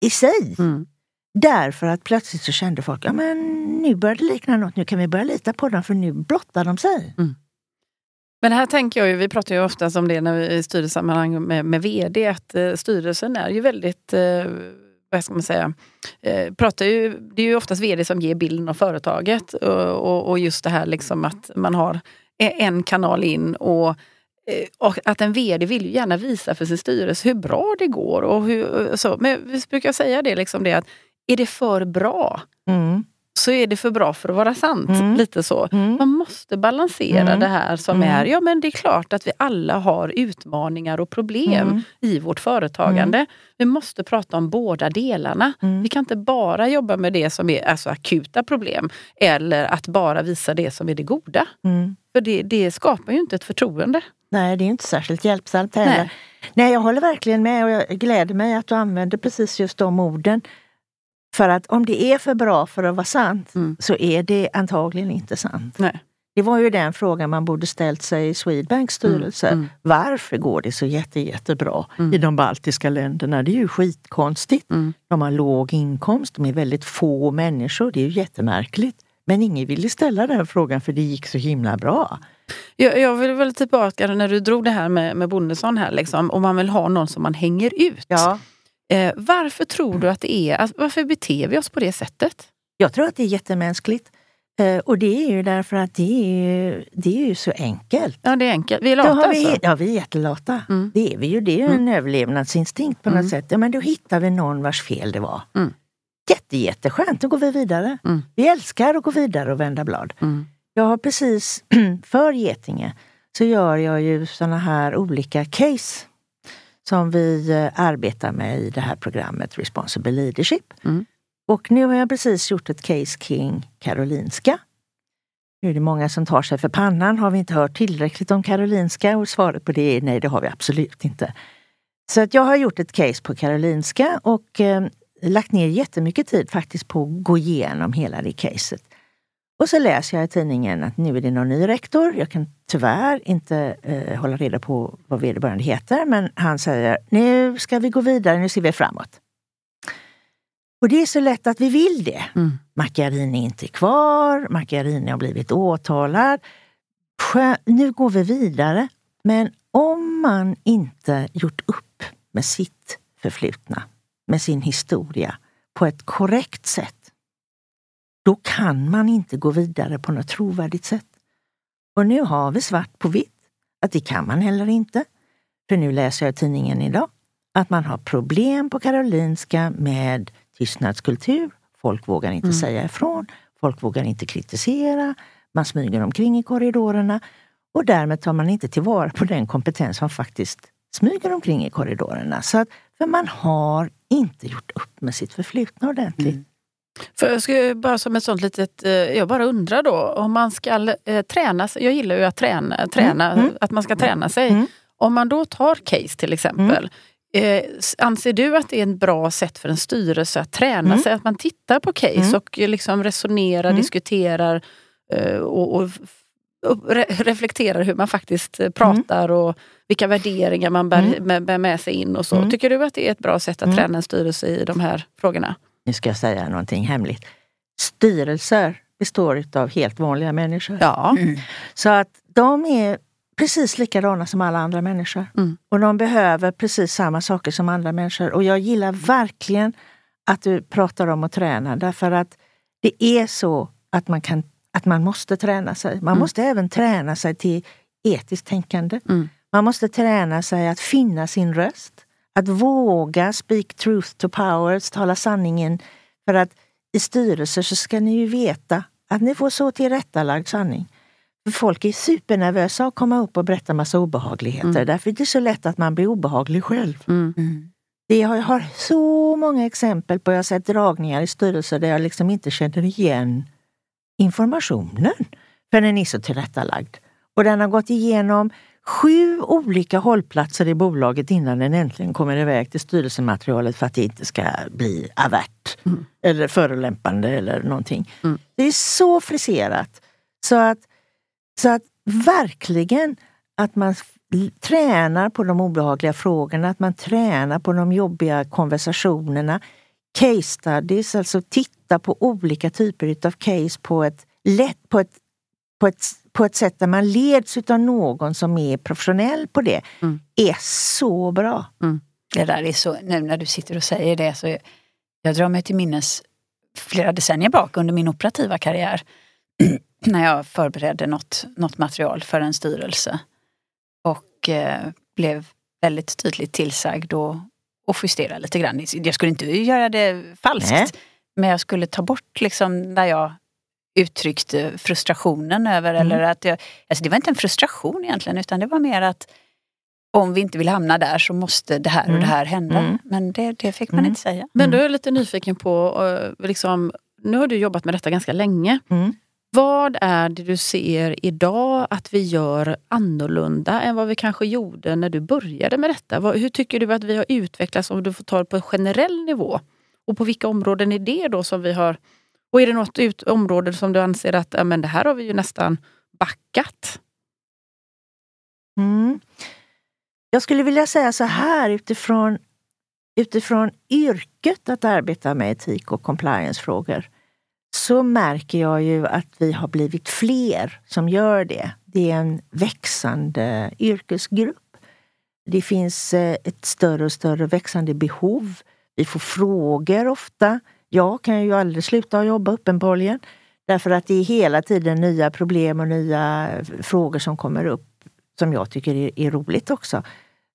i sig. Mm. Därför att plötsligt så kände folk, ja men nu börjar det likna något, nu kan vi börja lita på dem för nu blottar de sig. Men här tänker jag ju, vi pratar ju ofta om det när vi i styrelsesammanhang med, med VD, att eh, styrelsen är ju väldigt, eh, vad ska man säga, eh, pratar ju, det är ju oftast VD som ger bilden av företaget och, och, och just det här liksom att man har e- en kanal in och och att en VD vill ju gärna visa för sin styrelse hur bra det går. Och hur, så. Men vi brukar säga det, liksom det att är det för bra Mm. så är det för bra för att vara sant. Mm. Lite så. Mm. Man måste balansera Mm. det här som Mm. är, ja men det är klart att vi alla har utmaningar och problem Mm. i vårt företagande. Vi måste prata om båda delarna. Vi kan inte bara jobba med det som är alltså, akuta problem eller att bara visa det som är det goda. För det, det skapar ju inte ett förtroende. Nej, det är inte särskilt hjälpsamt heller. Nej. Nej. jag håller verkligen med och jag gläder mig att du använder precis just de orden. För att om det är för bra för att vara sant Mm. så är det antagligen inte sant. Nej. Det var ju den frågan man borde ställt sig i Swedbanks styrelse. Mm, mm. Varför går det så jätte, jättebra Mm. i de baltiska länderna? Det är ju skitkonstigt. Mm. De har låg inkomst, de är väldigt få människor. Det är ju jättemärkligt. Men ingen ville ställa den frågan för det gick så himla bra. Jag, jag vill väl tillbaka när du drog det här med, med Bondesson här, liksom, om man vill ha någon som man hänger ut. Ja. Eh, varför tror du att det är, att, varför beter vi oss på det sättet? Jag tror att det är jättemänskligt. Eh, och det är ju därför att det är det är ju så enkelt. Ja, det är enkelt. Vi är lata vi, alltså. Ja, vi är jättelata. Mm. Det är vi ju. Det är en överlevnadsinstinkt på något Mm. sätt. Ja, men då hittar vi någon vars fel det var. Mm. Jätte, jätteskönt, då går vi vidare. Mm. Vi älskar att gå vidare och vända blad. Mm. Jag har precis, [CLEARS THROAT] för Getinge, så gör jag ju såna här olika case som vi eh, arbetar med i det här programmet Responsible Leadership. Mm. Och nu har jag precis gjort ett case kring Karolinska. Nu är det många som tar sig för pannan. Har vi inte hört tillräckligt om Karolinska? Och svaret på det är nej, det har vi absolut inte. Så att jag har gjort ett case på Karolinska och eh, lagt ner jättemycket tid faktiskt på att gå igenom hela det caset. Och så läser jag i tidningen att nu är det någon ny rektor. Jag kan tyvärr inte eh, hålla reda på vad vederbörande heter, men han säger nu ska vi gå vidare, nu ser vi framåt. Och det är så lätt att vi vill det. Mm. Macchiarini är inte kvar, Macchiarini har blivit åtalad. Skö, nu går vi vidare. Men om man inte gjort upp med sitt förflutna, med sin historia på ett korrekt sätt, då kan man inte gå vidare på något trovärdigt sätt. Och nu har vi svart på vitt att det kan man heller inte. För nu läser jag tidningen idag att man har problem på Karolinska med tystnadskultur. Folk vågar inte Mm. säga ifrån. Folk vågar inte kritisera. Man smyger omkring i korridorerna och därmed tar man inte tillvara på den kompetens som faktiskt smyger omkring i korridorerna. Så att, för man har inte gjort upp med sitt förflutna ordentligt. Mm. För jag skulle bara som ett sånt litet, eh, jag bara undrar då om man ska eh, träna sig. Jag gillar ju att träna, träna Mm, mm. att man ska träna sig. Mm. Om man då tar case till exempel. Eh, s- anser du att det är ett bra sätt för en styrelse att träna Mm. sig? Att man tittar på case Mm. och eh, liksom resonerar, Mm. diskuterar eh, och, och re, reflekterar hur man faktiskt eh, pratar och vilka värderingar man bär, Mm. med, bär med sig in och så. Mm. Tycker du att det är ett bra sätt att Mm. träna en styrelse i de här frågorna? Nu ska jag säga någonting hemligt. Styrelser består av helt vanliga människor. Ja. Mm. Så att de är precis likadana som alla andra människor. Mm. Och de behöver precis samma saker som andra människor. Och jag gillar verkligen att du pratar om att träna därför att det är så att man, kan, att man måste träna sig. Man Mm. måste även träna sig till etiskt tänkande. Mm. Man måste träna sig att finna sin röst. Att våga speak truth to power, tala sanningen. För att i styrelser så ska ni ju veta att ni får så tillrättalagd sanning. För folk är supernervösa att komma upp och berätta massa obehagligheter. Mm. Därför är det så lätt att man blir obehaglig själv. Mm. Mm. Det har, jag har så många exempel på, jag har sett dragningar i styrelser där jag liksom inte känner igen informationen för den är så tillrättalagd. Och den har gått igenom sju olika hållplatser i bolaget innan den äntligen kommer iväg till styrelsematerialet för att det inte ska bli avert mm. eller förolämpande eller någonting. Mm. Det är så friserat så att, så att verkligen att man tränar på de obehagliga frågorna, att man tränar på de jobbiga konversationerna. Case studies, alltså titta på olika typer av case på ett lätt, på ett, på ett, på ett sätt där man leds av någon som är professionell på det, mm. är så bra. Mm. Det där är så, nu när du sitter och säger det så jag, jag drar mig till minnes flera decennier bak under min operativa karriär [CLEARS THROAT] när jag förberedde något, något material för en styrelse och eh, blev väldigt tydligt tillsagd och, och justera lite grann. Jag skulle inte göra det falskt, Nej. men jag skulle ta bort liksom där jag uttryckte frustrationen över, mm. eller att jag, alltså det var inte en frustration egentligen utan det var mer att om vi inte vill hamna där så måste det här och det mm. här hända. Mm. Men det, det, fick man mm. inte säga. Men då är jag lite nyfiken på, eh, liksom, nu har du jobbat med detta ganska länge. Vad är det du ser idag att vi gör annorlunda än vad vi kanske gjorde när du började med detta? Hur tycker du att vi har utvecklats om du får ta det på en generell nivå? Och på vilka områden är det då som vi har... Och är det något ut, område som du anser att ja, men det här har vi ju nästan backat? Mm. Jag skulle vilja säga så här utifrån, utifrån yrket att arbeta med etik och compliance-frågor så märker jag ju att vi har blivit fler som gör det. Det är en växande yrkesgrupp. Det finns eh, ett större och större växande behov. Vi får frågor ofta. Jag kan ju aldrig sluta jobba uppenbarligen. Därför att det är hela tiden nya problem och nya eh, frågor som kommer upp som jag tycker är, är roligt också.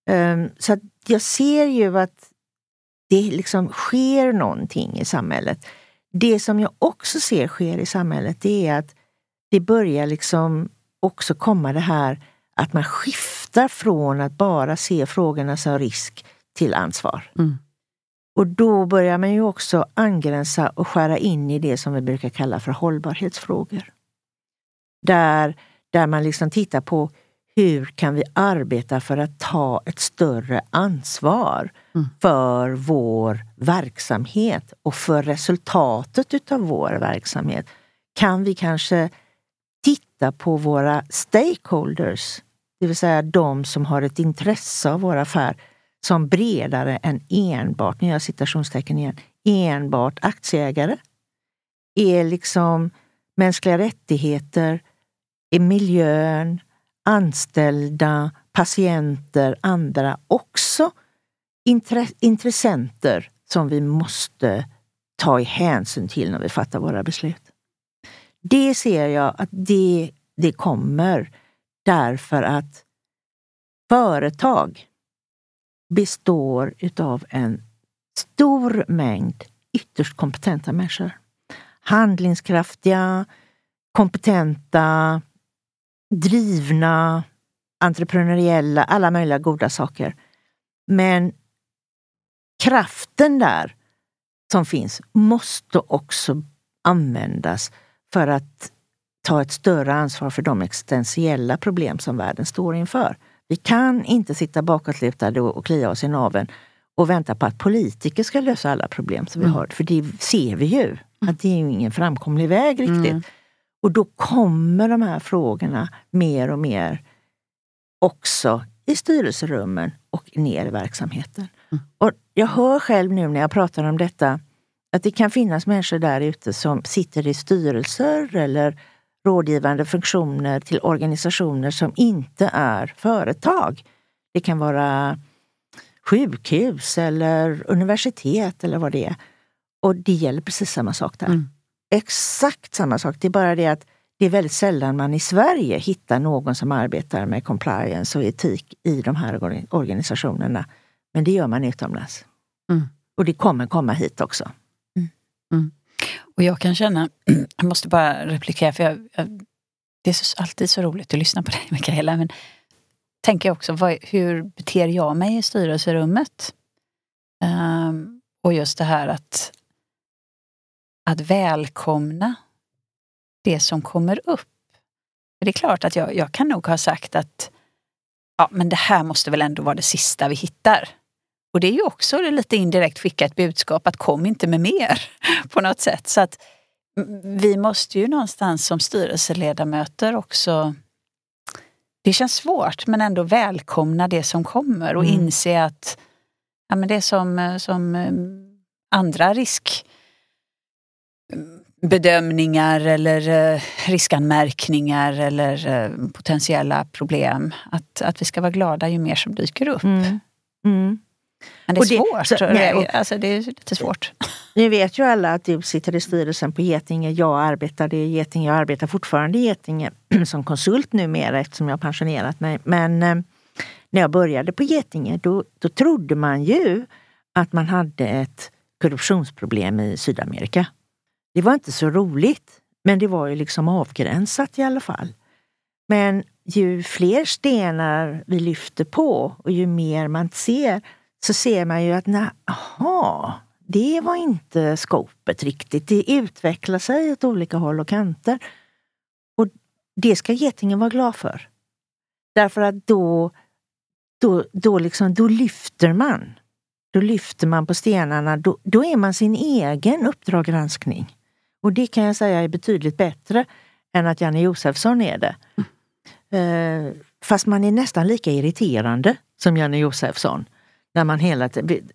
Um, så jag ser ju att det liksom sker någonting i samhället. Det som jag också ser sker i samhället, det är att det börjar liksom också komma det här att man skiftar från att bara se frågorna som risk till ansvar. Mm. Och då börjar man ju också angränsa och skära in i det som vi brukar kalla för hållbarhetsfrågor. Där, där man liksom tittar på hur kan vi arbeta för att ta ett större ansvar mm. för vår verksamhet och för resultatet utav vår verksamhet? Kan vi kanske titta på våra stakeholders, det vill säga de som har ett intresse av vår affär, som bredare än enbart, nu gör jag citationstecken igen, enbart aktieägare? Är liksom mänskliga rättigheter, är miljön, anställda, patienter, andra också intressenter som vi måste ta i hänsyn till när vi fattar våra beslut. Det ser jag att det, det kommer därför att företag består utav en stor mängd ytterst kompetenta människor. Handlingskraftiga, kompetenta, drivna, entreprenöriella, alla möjliga goda saker. Men kraften där som finns måste också användas för att ta ett större ansvar för de existentiella problem som världen står inför. Vi kan inte sitta bakåtlutade och klia oss i naveln och vänta på att politiker ska lösa alla problem som vi mm. har. För det ser vi ju, att det är ingen framkomlig väg riktigt. Mm. Och då kommer de här frågorna mer och mer också i styrelserummen och ner i verksamheten. Mm. Och jag hör själv nu när jag pratar om detta att det kan finnas människor där ute som sitter i styrelser eller rådgivande funktioner till organisationer som inte är företag. Det kan vara sjukhus eller universitet eller vad det är. Och det gäller precis samma sak där. Mm exakt samma sak. Det är bara det att det är väldigt sällan man i Sverige hittar någon som arbetar med compliance och etik i de här organisationerna. Men det gör man utomlands. Mm. Och det kommer komma hit också. Mm. Mm. Och jag kan känna, [CLEARS THROAT] jag måste bara replikera för jag, jag, det är så, alltid så roligt att lyssna på dig [LAUGHS] Mikaela. Men tänker jag också, vad, hur beter jag mig i styrelserummet? Um, och just det här att att välkomna det som kommer upp. Det är klart att jag, jag kan nog ha sagt att ja, men det här måste väl ändå vara det sista vi hittar. Och det är ju också lite indirekt skicka ett budskap att kom inte med mer [LAUGHS] på något sätt. Så att vi måste ju någonstans som styrelseledamöter också det känns svårt men ändå välkomna det som kommer och mm. inse att ja, men det är som, som eh, andra riskbedömningar eller eh, riskanmärkningar eller eh, potentiella problem. Att, att vi ska vara glada ju mer som dyker upp. Mm. Mm. Men det är det, svårt. Så, nej, och, alltså, det är lite svårt. [LAUGHS] Nu vet ju alla att du sitter i styrelsen på Getinge. Jag arbetade i Getinge. Jag arbetar fortfarande i Getinge [CLEARS THROAT] som konsult numera eftersom jag har pensionerat mig. Men eh, när jag började på Getinge då, då trodde man ju att man hade ett korruptionsproblem i Sydamerika. Det var inte så roligt, men det var ju liksom avgränsat i alla fall. Men ju fler stenar vi lyfter på och ju mer man ser så ser man ju att aha, det var inte skopet riktigt. Det utvecklar sig åt olika håll och kanter. Och det ska getingen vara glad för. Därför att då, då, då, liksom, då lyfter man. Då lyfter man på stenarna. Då, då är man sin egen Uppdrag granskning. Och det kan jag säga är betydligt bättre än att Janne Josefsson är det. Mm. Eh, fast man är nästan lika irriterande som Janne Josefsson. När man hela tiden...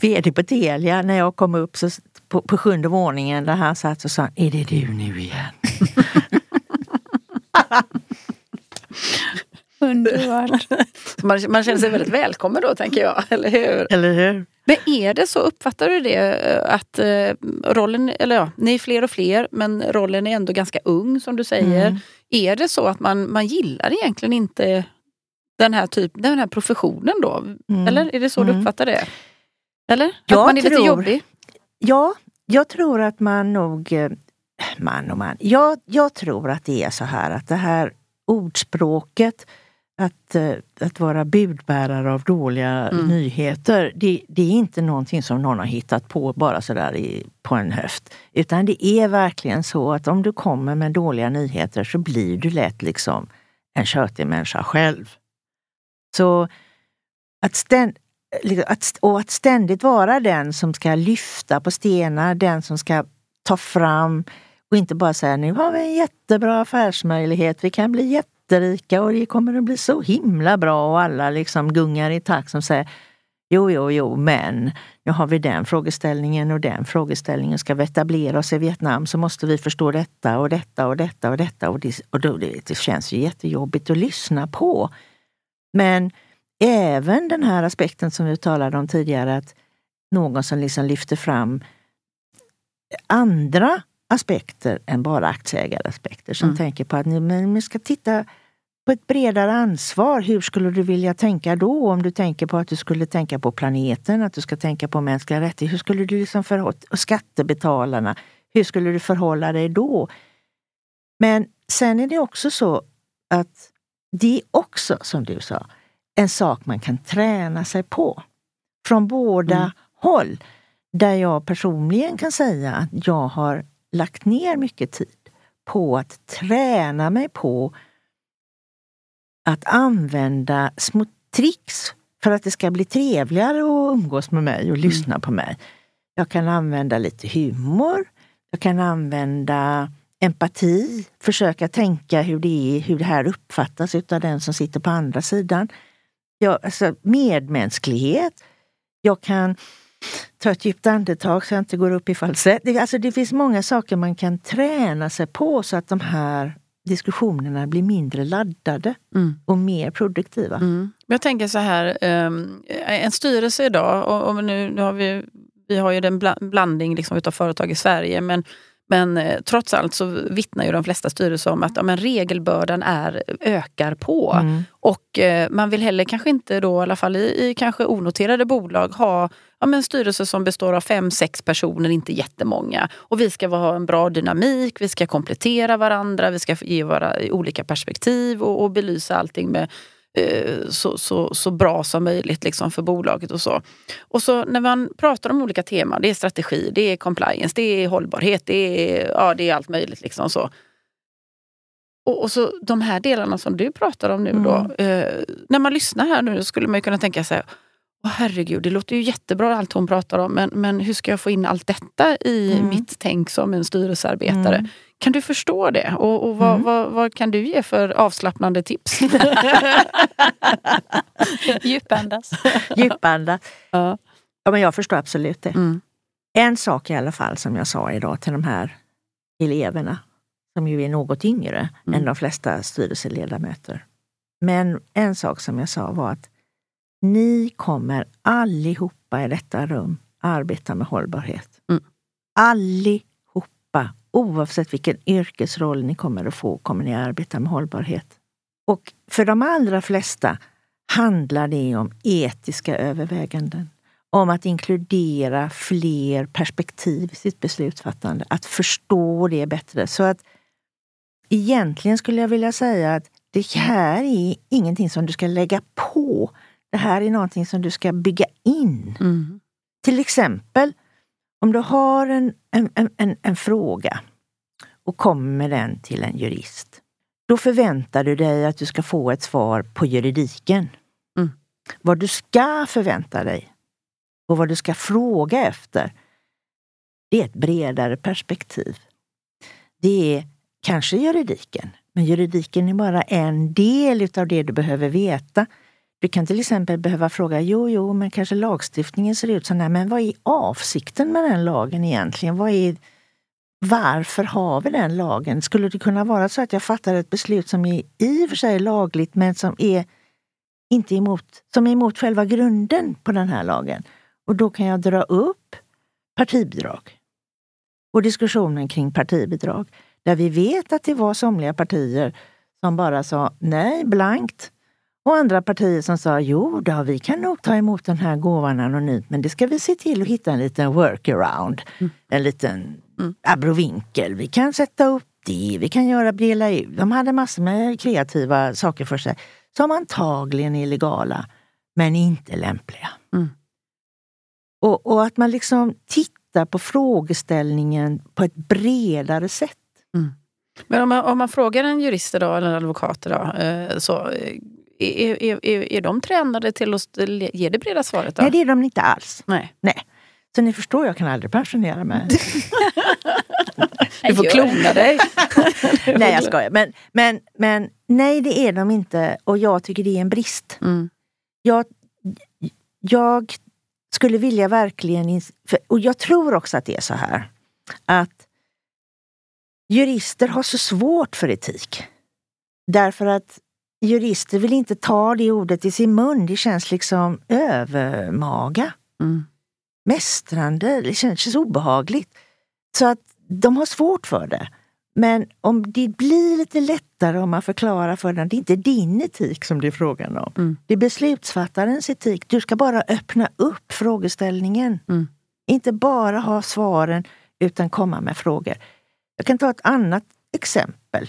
VD [LAUGHS] på Telia, när jag kom upp så, på, på sjunde våningen där han satt och sa Är det du nu igen? [LAUGHS] Underbart. [LAUGHS] Man, man känner sig väldigt välkommen då tänker jag, eller hur? Eller hur? Men är det så, uppfattar du det att eh, rollen, eller ja, ni är fler och fler men rollen är ändå ganska ung som du säger. Mm. Är det så att man, man gillar egentligen inte den här, typ, den här professionen då? Mm. Eller är det så mm. du uppfattar det? Eller? Jag att man är tror, lite jobbig? Ja, jag tror att man nog... Eh, man och man. Jag, jag tror att det är så här att det här ordspråket att, eh, att vara budbärare av dåliga mm. nyheter, det, det, är inte någonting som någon har hittat på bara sådär i, på en höft. Utan det är verkligen så att om du kommer med dåliga nyheter så blir du lätt liksom en tjötig människa själv. Så att, ständ, liksom att, och att ständigt vara den som ska lyfta på stenar, den som ska ta fram och inte bara säga nu har vi en jättebra affärsmöjlighet, vi kan bli jätterika och det kommer att bli så himla bra och alla liksom gungar i takt som säger Jo, jo, jo, men nu har vi den frågeställningen och den frågeställningen. Ska vi etablera oss i Vietnam så måste vi förstå detta och detta och detta och detta. Och det, och då, det, det känns ju jättejobbigt att lyssna på. Men även den här aspekten som vi talade om tidigare, att någon som liksom lyfter fram andra aspekter än bara aktieägaraspekter. Som mm. tänker på att ni, men, ska titta på ett bredare ansvar. Hur skulle du vilja tänka då? Om du tänker på att du skulle tänka på planeten, att du ska tänka på mänskliga rättigheter. Hur skulle du liksom förhålla och skattebetalarna? Hur skulle du förhålla dig då? Men sen är det också så att det är också, som du sa, en sak man kan träna sig på. Från båda mm. håll. Där jag personligen kan säga att jag har lagt ner mycket tid på att träna mig på att använda små tricks för att det ska bli trevligare att umgås med mig och mm. lyssna på mig. Jag kan använda lite humor. Jag kan använda empati, försöka tänka hur det är, hur det här uppfattas av den som sitter på andra sidan. Jag, alltså medmänsklighet. Jag kan ta ett djupt andetag så jag inte går upp i falsett. Det, alltså det finns många saker man kan träna sig på så att de här diskussionerna blir mindre laddade mm. och mer produktiva. Mm. Jag tänker så här, ehm, en styrelse idag, och, nu, nu har vi, vi har ju en blandning liksom utav företag i Sverige, men men eh, trots allt så vittnar ju de flesta styrelser om att ja, men regelbördan är, ökar på. Mm. Och eh, man vill heller kanske inte då, i alla fall i, i kanske onoterade bolag, ha ja, men styrelser som består av fem, sex personer, inte jättemånga. Och vi ska ha en bra dynamik, vi ska komplettera varandra, vi ska ge våra olika perspektiv och, och belysa allting med så, så, så bra som möjligt liksom för bolaget och så. Och så när man pratar om olika teman, det är strategi, det är compliance, det är hållbarhet, det är, ja, det är allt möjligt. Liksom så. Och, och, så de här delarna som du pratar om nu mm. då. Eh, när man lyssnar här nu skulle man kunna tänka sig Åh, herregud, det låter ju jättebra allt hon pratar om men, men hur ska jag få in allt detta i mm. mitt tänk som en styrelsearbetare? Mm. Kan du förstå det? Och, och vad, mm. vad, vad, kan du ge för avslappnande tips? [LAUGHS] Djupandas. Djupandas. Ja. ja, men jag förstår absolut det. Mm. En sak i alla fall som jag sa idag till de här eleverna som ju är något yngre mm. än de flesta styrelseledamöter. Men en sak som jag sa var att ni kommer allihopa i detta rum arbeta med hållbarhet. Mm. Allihopa, oavsett vilken yrkesroll ni kommer att få, kommer ni arbeta med hållbarhet. Och för de allra flesta handlar det om etiska överväganden. Om att inkludera fler perspektiv i sitt beslutsfattande. Att förstå det bättre. Så att egentligen skulle jag vilja säga att det här är ingenting som du ska lägga på. Det här är någonting som du ska bygga in. Mm. Till exempel, om du har en, en, en, en fråga och kommer med den till en jurist. Då förväntar du dig att du ska få ett svar på juridiken. Mm. Vad du ska förvänta dig och vad du ska fråga efter, det är ett bredare perspektiv. Det är kanske juridiken, men juridiken är bara en del utav det du behöver veta. Du kan till exempel behöva fråga, jo, jo, men kanske lagstiftningen ser ut så här, men vad är avsikten med den lagen egentligen? Vad är, varför har vi den lagen? Skulle det kunna vara så att jag fattar ett beslut som är i och för sig lagligt, men som är inte emot, som är emot själva grunden på den här lagen? Och då kan jag dra upp partibidrag och diskussionen kring partibidrag. Där vi vet att det var somliga partier som bara sa nej blankt. Och andra partier som sa jo då, vi kan nog ta emot den här gåvan anonymt men det ska vi se till att hitta en liten workaround. Mm. En liten mm. abrovinkel. Vi kan sätta upp det, vi kan göra dela ut. De hade massor med kreativa saker för sig som antagligen är legala men inte lämpliga. Mm. Och, och, att man liksom tittar på frågeställningen på ett bredare sätt. Mm. Men om man, om man frågar en jurist idag, eller en advokat idag, eh, så eh, är, är, är, de tränade till att ge det breda svaret? Då? Nej, det är de inte alls. Nej. Nej. Så ni förstår, jag kan aldrig pensionera mig. [LAUGHS] du får klona dig. [LAUGHS] nej, jag skojar. Men, men, men nej, det är de inte. Och jag tycker det är en brist. Mm. Jag, jag skulle vilja verkligen... Och jag tror också att det är så här. Att jurister har så svårt för etik. Därför att jurister vill inte ta det ordet i sin mun. Det känns liksom övermaga. Mm. Mästrande, det känns obehagligt. Så att de har svårt för det. Men om det blir lite lättare om man förklarar för den, det är inte din etik som det är frågan om. Mm. Det är beslutsfattarens etik. Du ska bara öppna upp frågeställningen. Mm. Inte bara ha svaren utan komma med frågor. Jag kan ta ett annat exempel.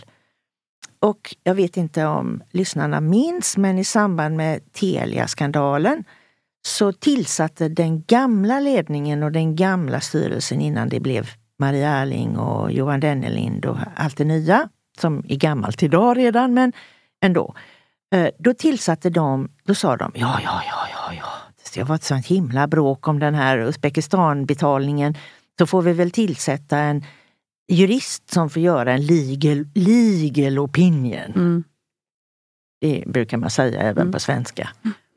Och jag vet inte om lyssnarna minns, men i samband med Telia-skandalen så tillsatte den gamla ledningen och den gamla styrelsen innan det blev Maria Erling och Johan Dennelind och allt det nya, som är gammalt idag redan, men ändå. Eh, då tillsatte de, då sa de ja, ja, ja, ja, ja. Det har varit sånt himla bråk om den här Uzbekistan-betalningen. Så får vi väl tillsätta en jurist som får göra en legal, legal opinion. Mm. Det brukar man säga även mm. på svenska.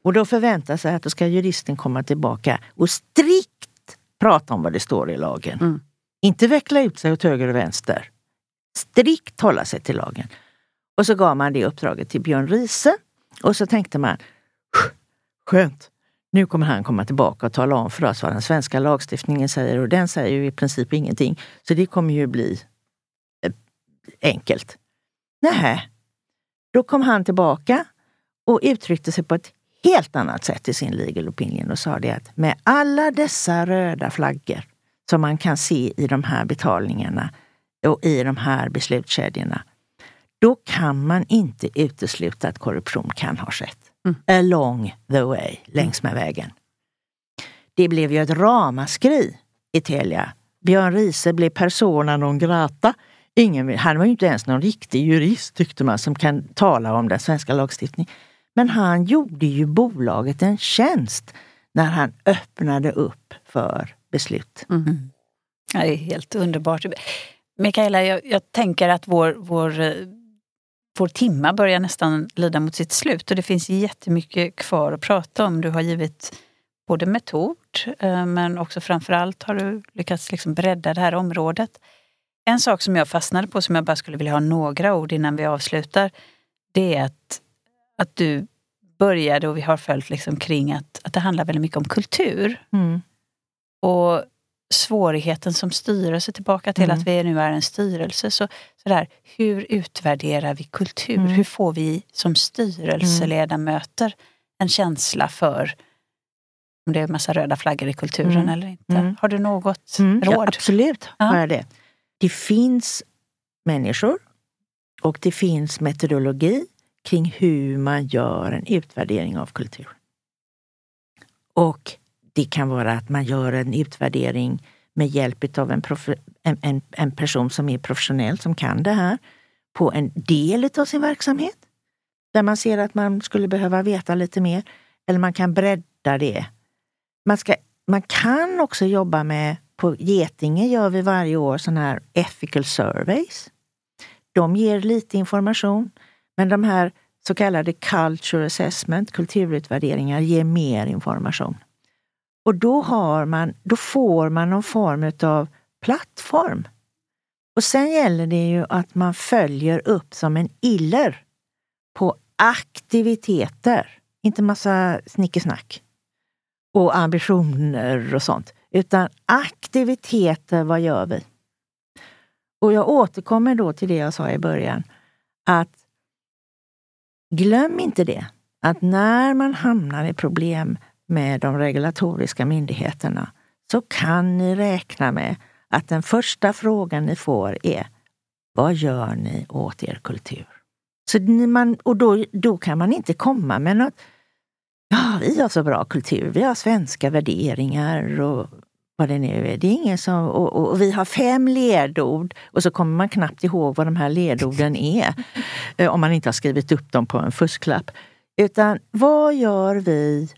Och då förväntar sig att då ska juristen komma tillbaka och strikt prata om vad det står i lagen. Mm. Inte veckla ut sig åt höger och vänster. Strikt hålla sig till lagen. Och så gav man det uppdraget till Björn Riese. Och så tänkte man, skönt, nu kommer han komma tillbaka och tala om för oss vad den svenska lagstiftningen säger och den säger ju i princip ingenting. Så det kommer ju bli eh, enkelt. Nej, då kom han tillbaka och uttryckte sig på ett helt annat sätt i sin legal opinion och sa det att med alla dessa röda flaggor som man kan se i de här betalningarna och i de här beslutskedjorna. då kan man inte utesluta att korruption kan ha skett. Mm. Along the way, längs med vägen. Det blev ju ett ramaskri i Telia. Björn Riese blev persona non grata. Ingen, han var ju inte ens någon riktig jurist tyckte man som kan tala om den svenska lagstiftningen. Men han gjorde ju bolaget en tjänst när han öppnade upp för beslut. Mm. Ja, det är helt underbart. Mikaela, jag, jag tänker att vår, vår, eh, vår timma börjar nästan lida mot sitt slut och det finns jättemycket kvar att prata om. Du har givit både metod eh, men också framförallt har du lyckats liksom bredda det här området. En sak som jag fastnade på som jag bara skulle vilja ha några ord innan vi avslutar. Det är att, att du började och vi har följt liksom kring att, att det handlar väldigt mycket om kultur. Mm. Och svårigheten som styrelse, tillbaka till Mm. att vi nu är en styrelse. Så, sådär, hur utvärderar vi kultur? Mm. Hur får vi som styrelseledamöter en känsla för om det är en massa röda flaggor i kulturen Mm. eller inte? Mm. Har du något Mm, ja, råd? absolut Ja. har jag det. Det finns människor och det finns metodologi kring hur man gör en utvärdering av kultur. Och det kan vara att man gör en utvärdering med hjälp av en, prof- en, en, en person som är professionell, som kan det här, på en del av sin verksamhet. Där man ser att man skulle behöva veta lite mer. Eller man kan bredda det. Man, ska, man kan också jobba med, på Getinge gör vi varje år sådana här ethical surveys. De ger lite information, men de här så kallade culture assessment, kulturutvärderingar, ger mer information. Och då, har man, då får man någon form av plattform. Och sen gäller det ju att man följer upp som en iller på aktiviteter. Inte massa snickesnack och ambitioner och sånt. Utan aktiviteter, vad gör vi? Och jag återkommer då till det jag sa i början. Att glöm inte det, att när man hamnar i problem med de regulatoriska myndigheterna så kan ni räkna med att den första frågan ni får är Vad gör ni åt er kultur? Så man, och då, då kan man inte komma med något Ja, vi har så bra kultur, vi har svenska värderingar och vad det nu är. Det är ingen som, och, och, och vi har fem ledord och så kommer man knappt ihåg vad de här ledorden är. [LAUGHS] Eh, om man inte har skrivit upp dem på en fusklapp. Utan vad gör vi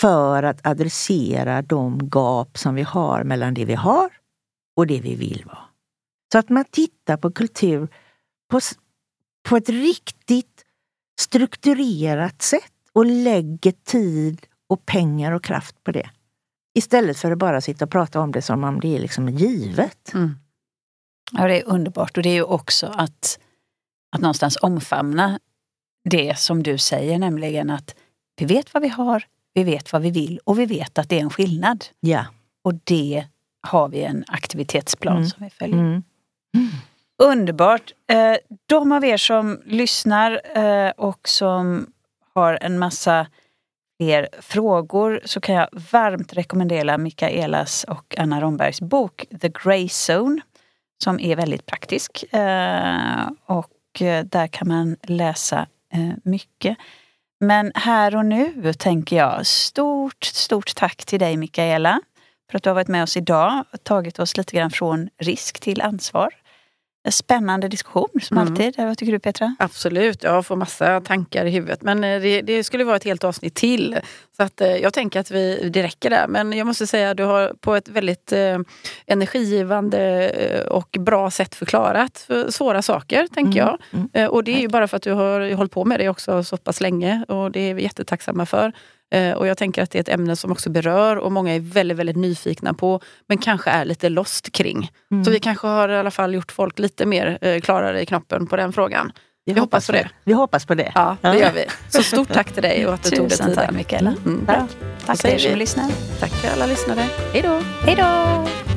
för att adressera de gap som vi har mellan det vi har och det vi vill vara? Så att man tittar på kultur på, på ett riktigt strukturerat sätt och lägger tid och pengar och kraft på det. Istället för att bara sitta och prata om det som om det är liksom givet. Mm. Ja, det är underbart och det är ju också att, att någonstans omfamna det som du säger, nämligen att vi vet vad vi har, vi vet vad vi vill och vi vet att det är en skillnad. Ja. Och det har vi en aktivitetsplan Mm. som vi följer. Mm. Underbart! Eh, de av er som lyssnar eh, och som har en massa fler frågor så kan jag varmt rekommendera Mikaelas och Anna Rombergs bok The Grey Zone som är väldigt praktisk. Eh, och där kan man läsa mycket. Men här och nu tänker jag stort, stort tack till dig Mikaela för att du har varit med oss idag och tagit oss lite grann från risk till ansvar. Spännande diskussion som Mm. alltid. Vad tycker du Petra? Absolut, jag får massa tankar i huvudet. Men eh, det, det skulle vara ett helt avsnitt till. Så att, eh, jag tänker att vi, det räcker där. Men jag måste säga att du har på ett väldigt eh, energigivande eh, och bra sätt förklarat för svåra saker, tänker Mm, jag. mm. Och det är ju bara för att du har hållit på med det också så pass länge. Och det är vi jättetacksamma för. Eh, och jag tänker att det är ett ämne som också berör och många är väldigt, väldigt nyfikna på. Men kanske är lite lost kring. Mm. Så vi kanske har i alla fall gjort folk lite mer eh, klarare i knoppen på den frågan. Vi hoppas på det. Vi hoppas på det. Ja, det gör vi. Så stort tack till dig och att du tog dig Tusen tiden. tack Mikaela. Mm. Tack säger till er som vi. lyssnar. Tack till alla lyssnare. Hej då! Hej då!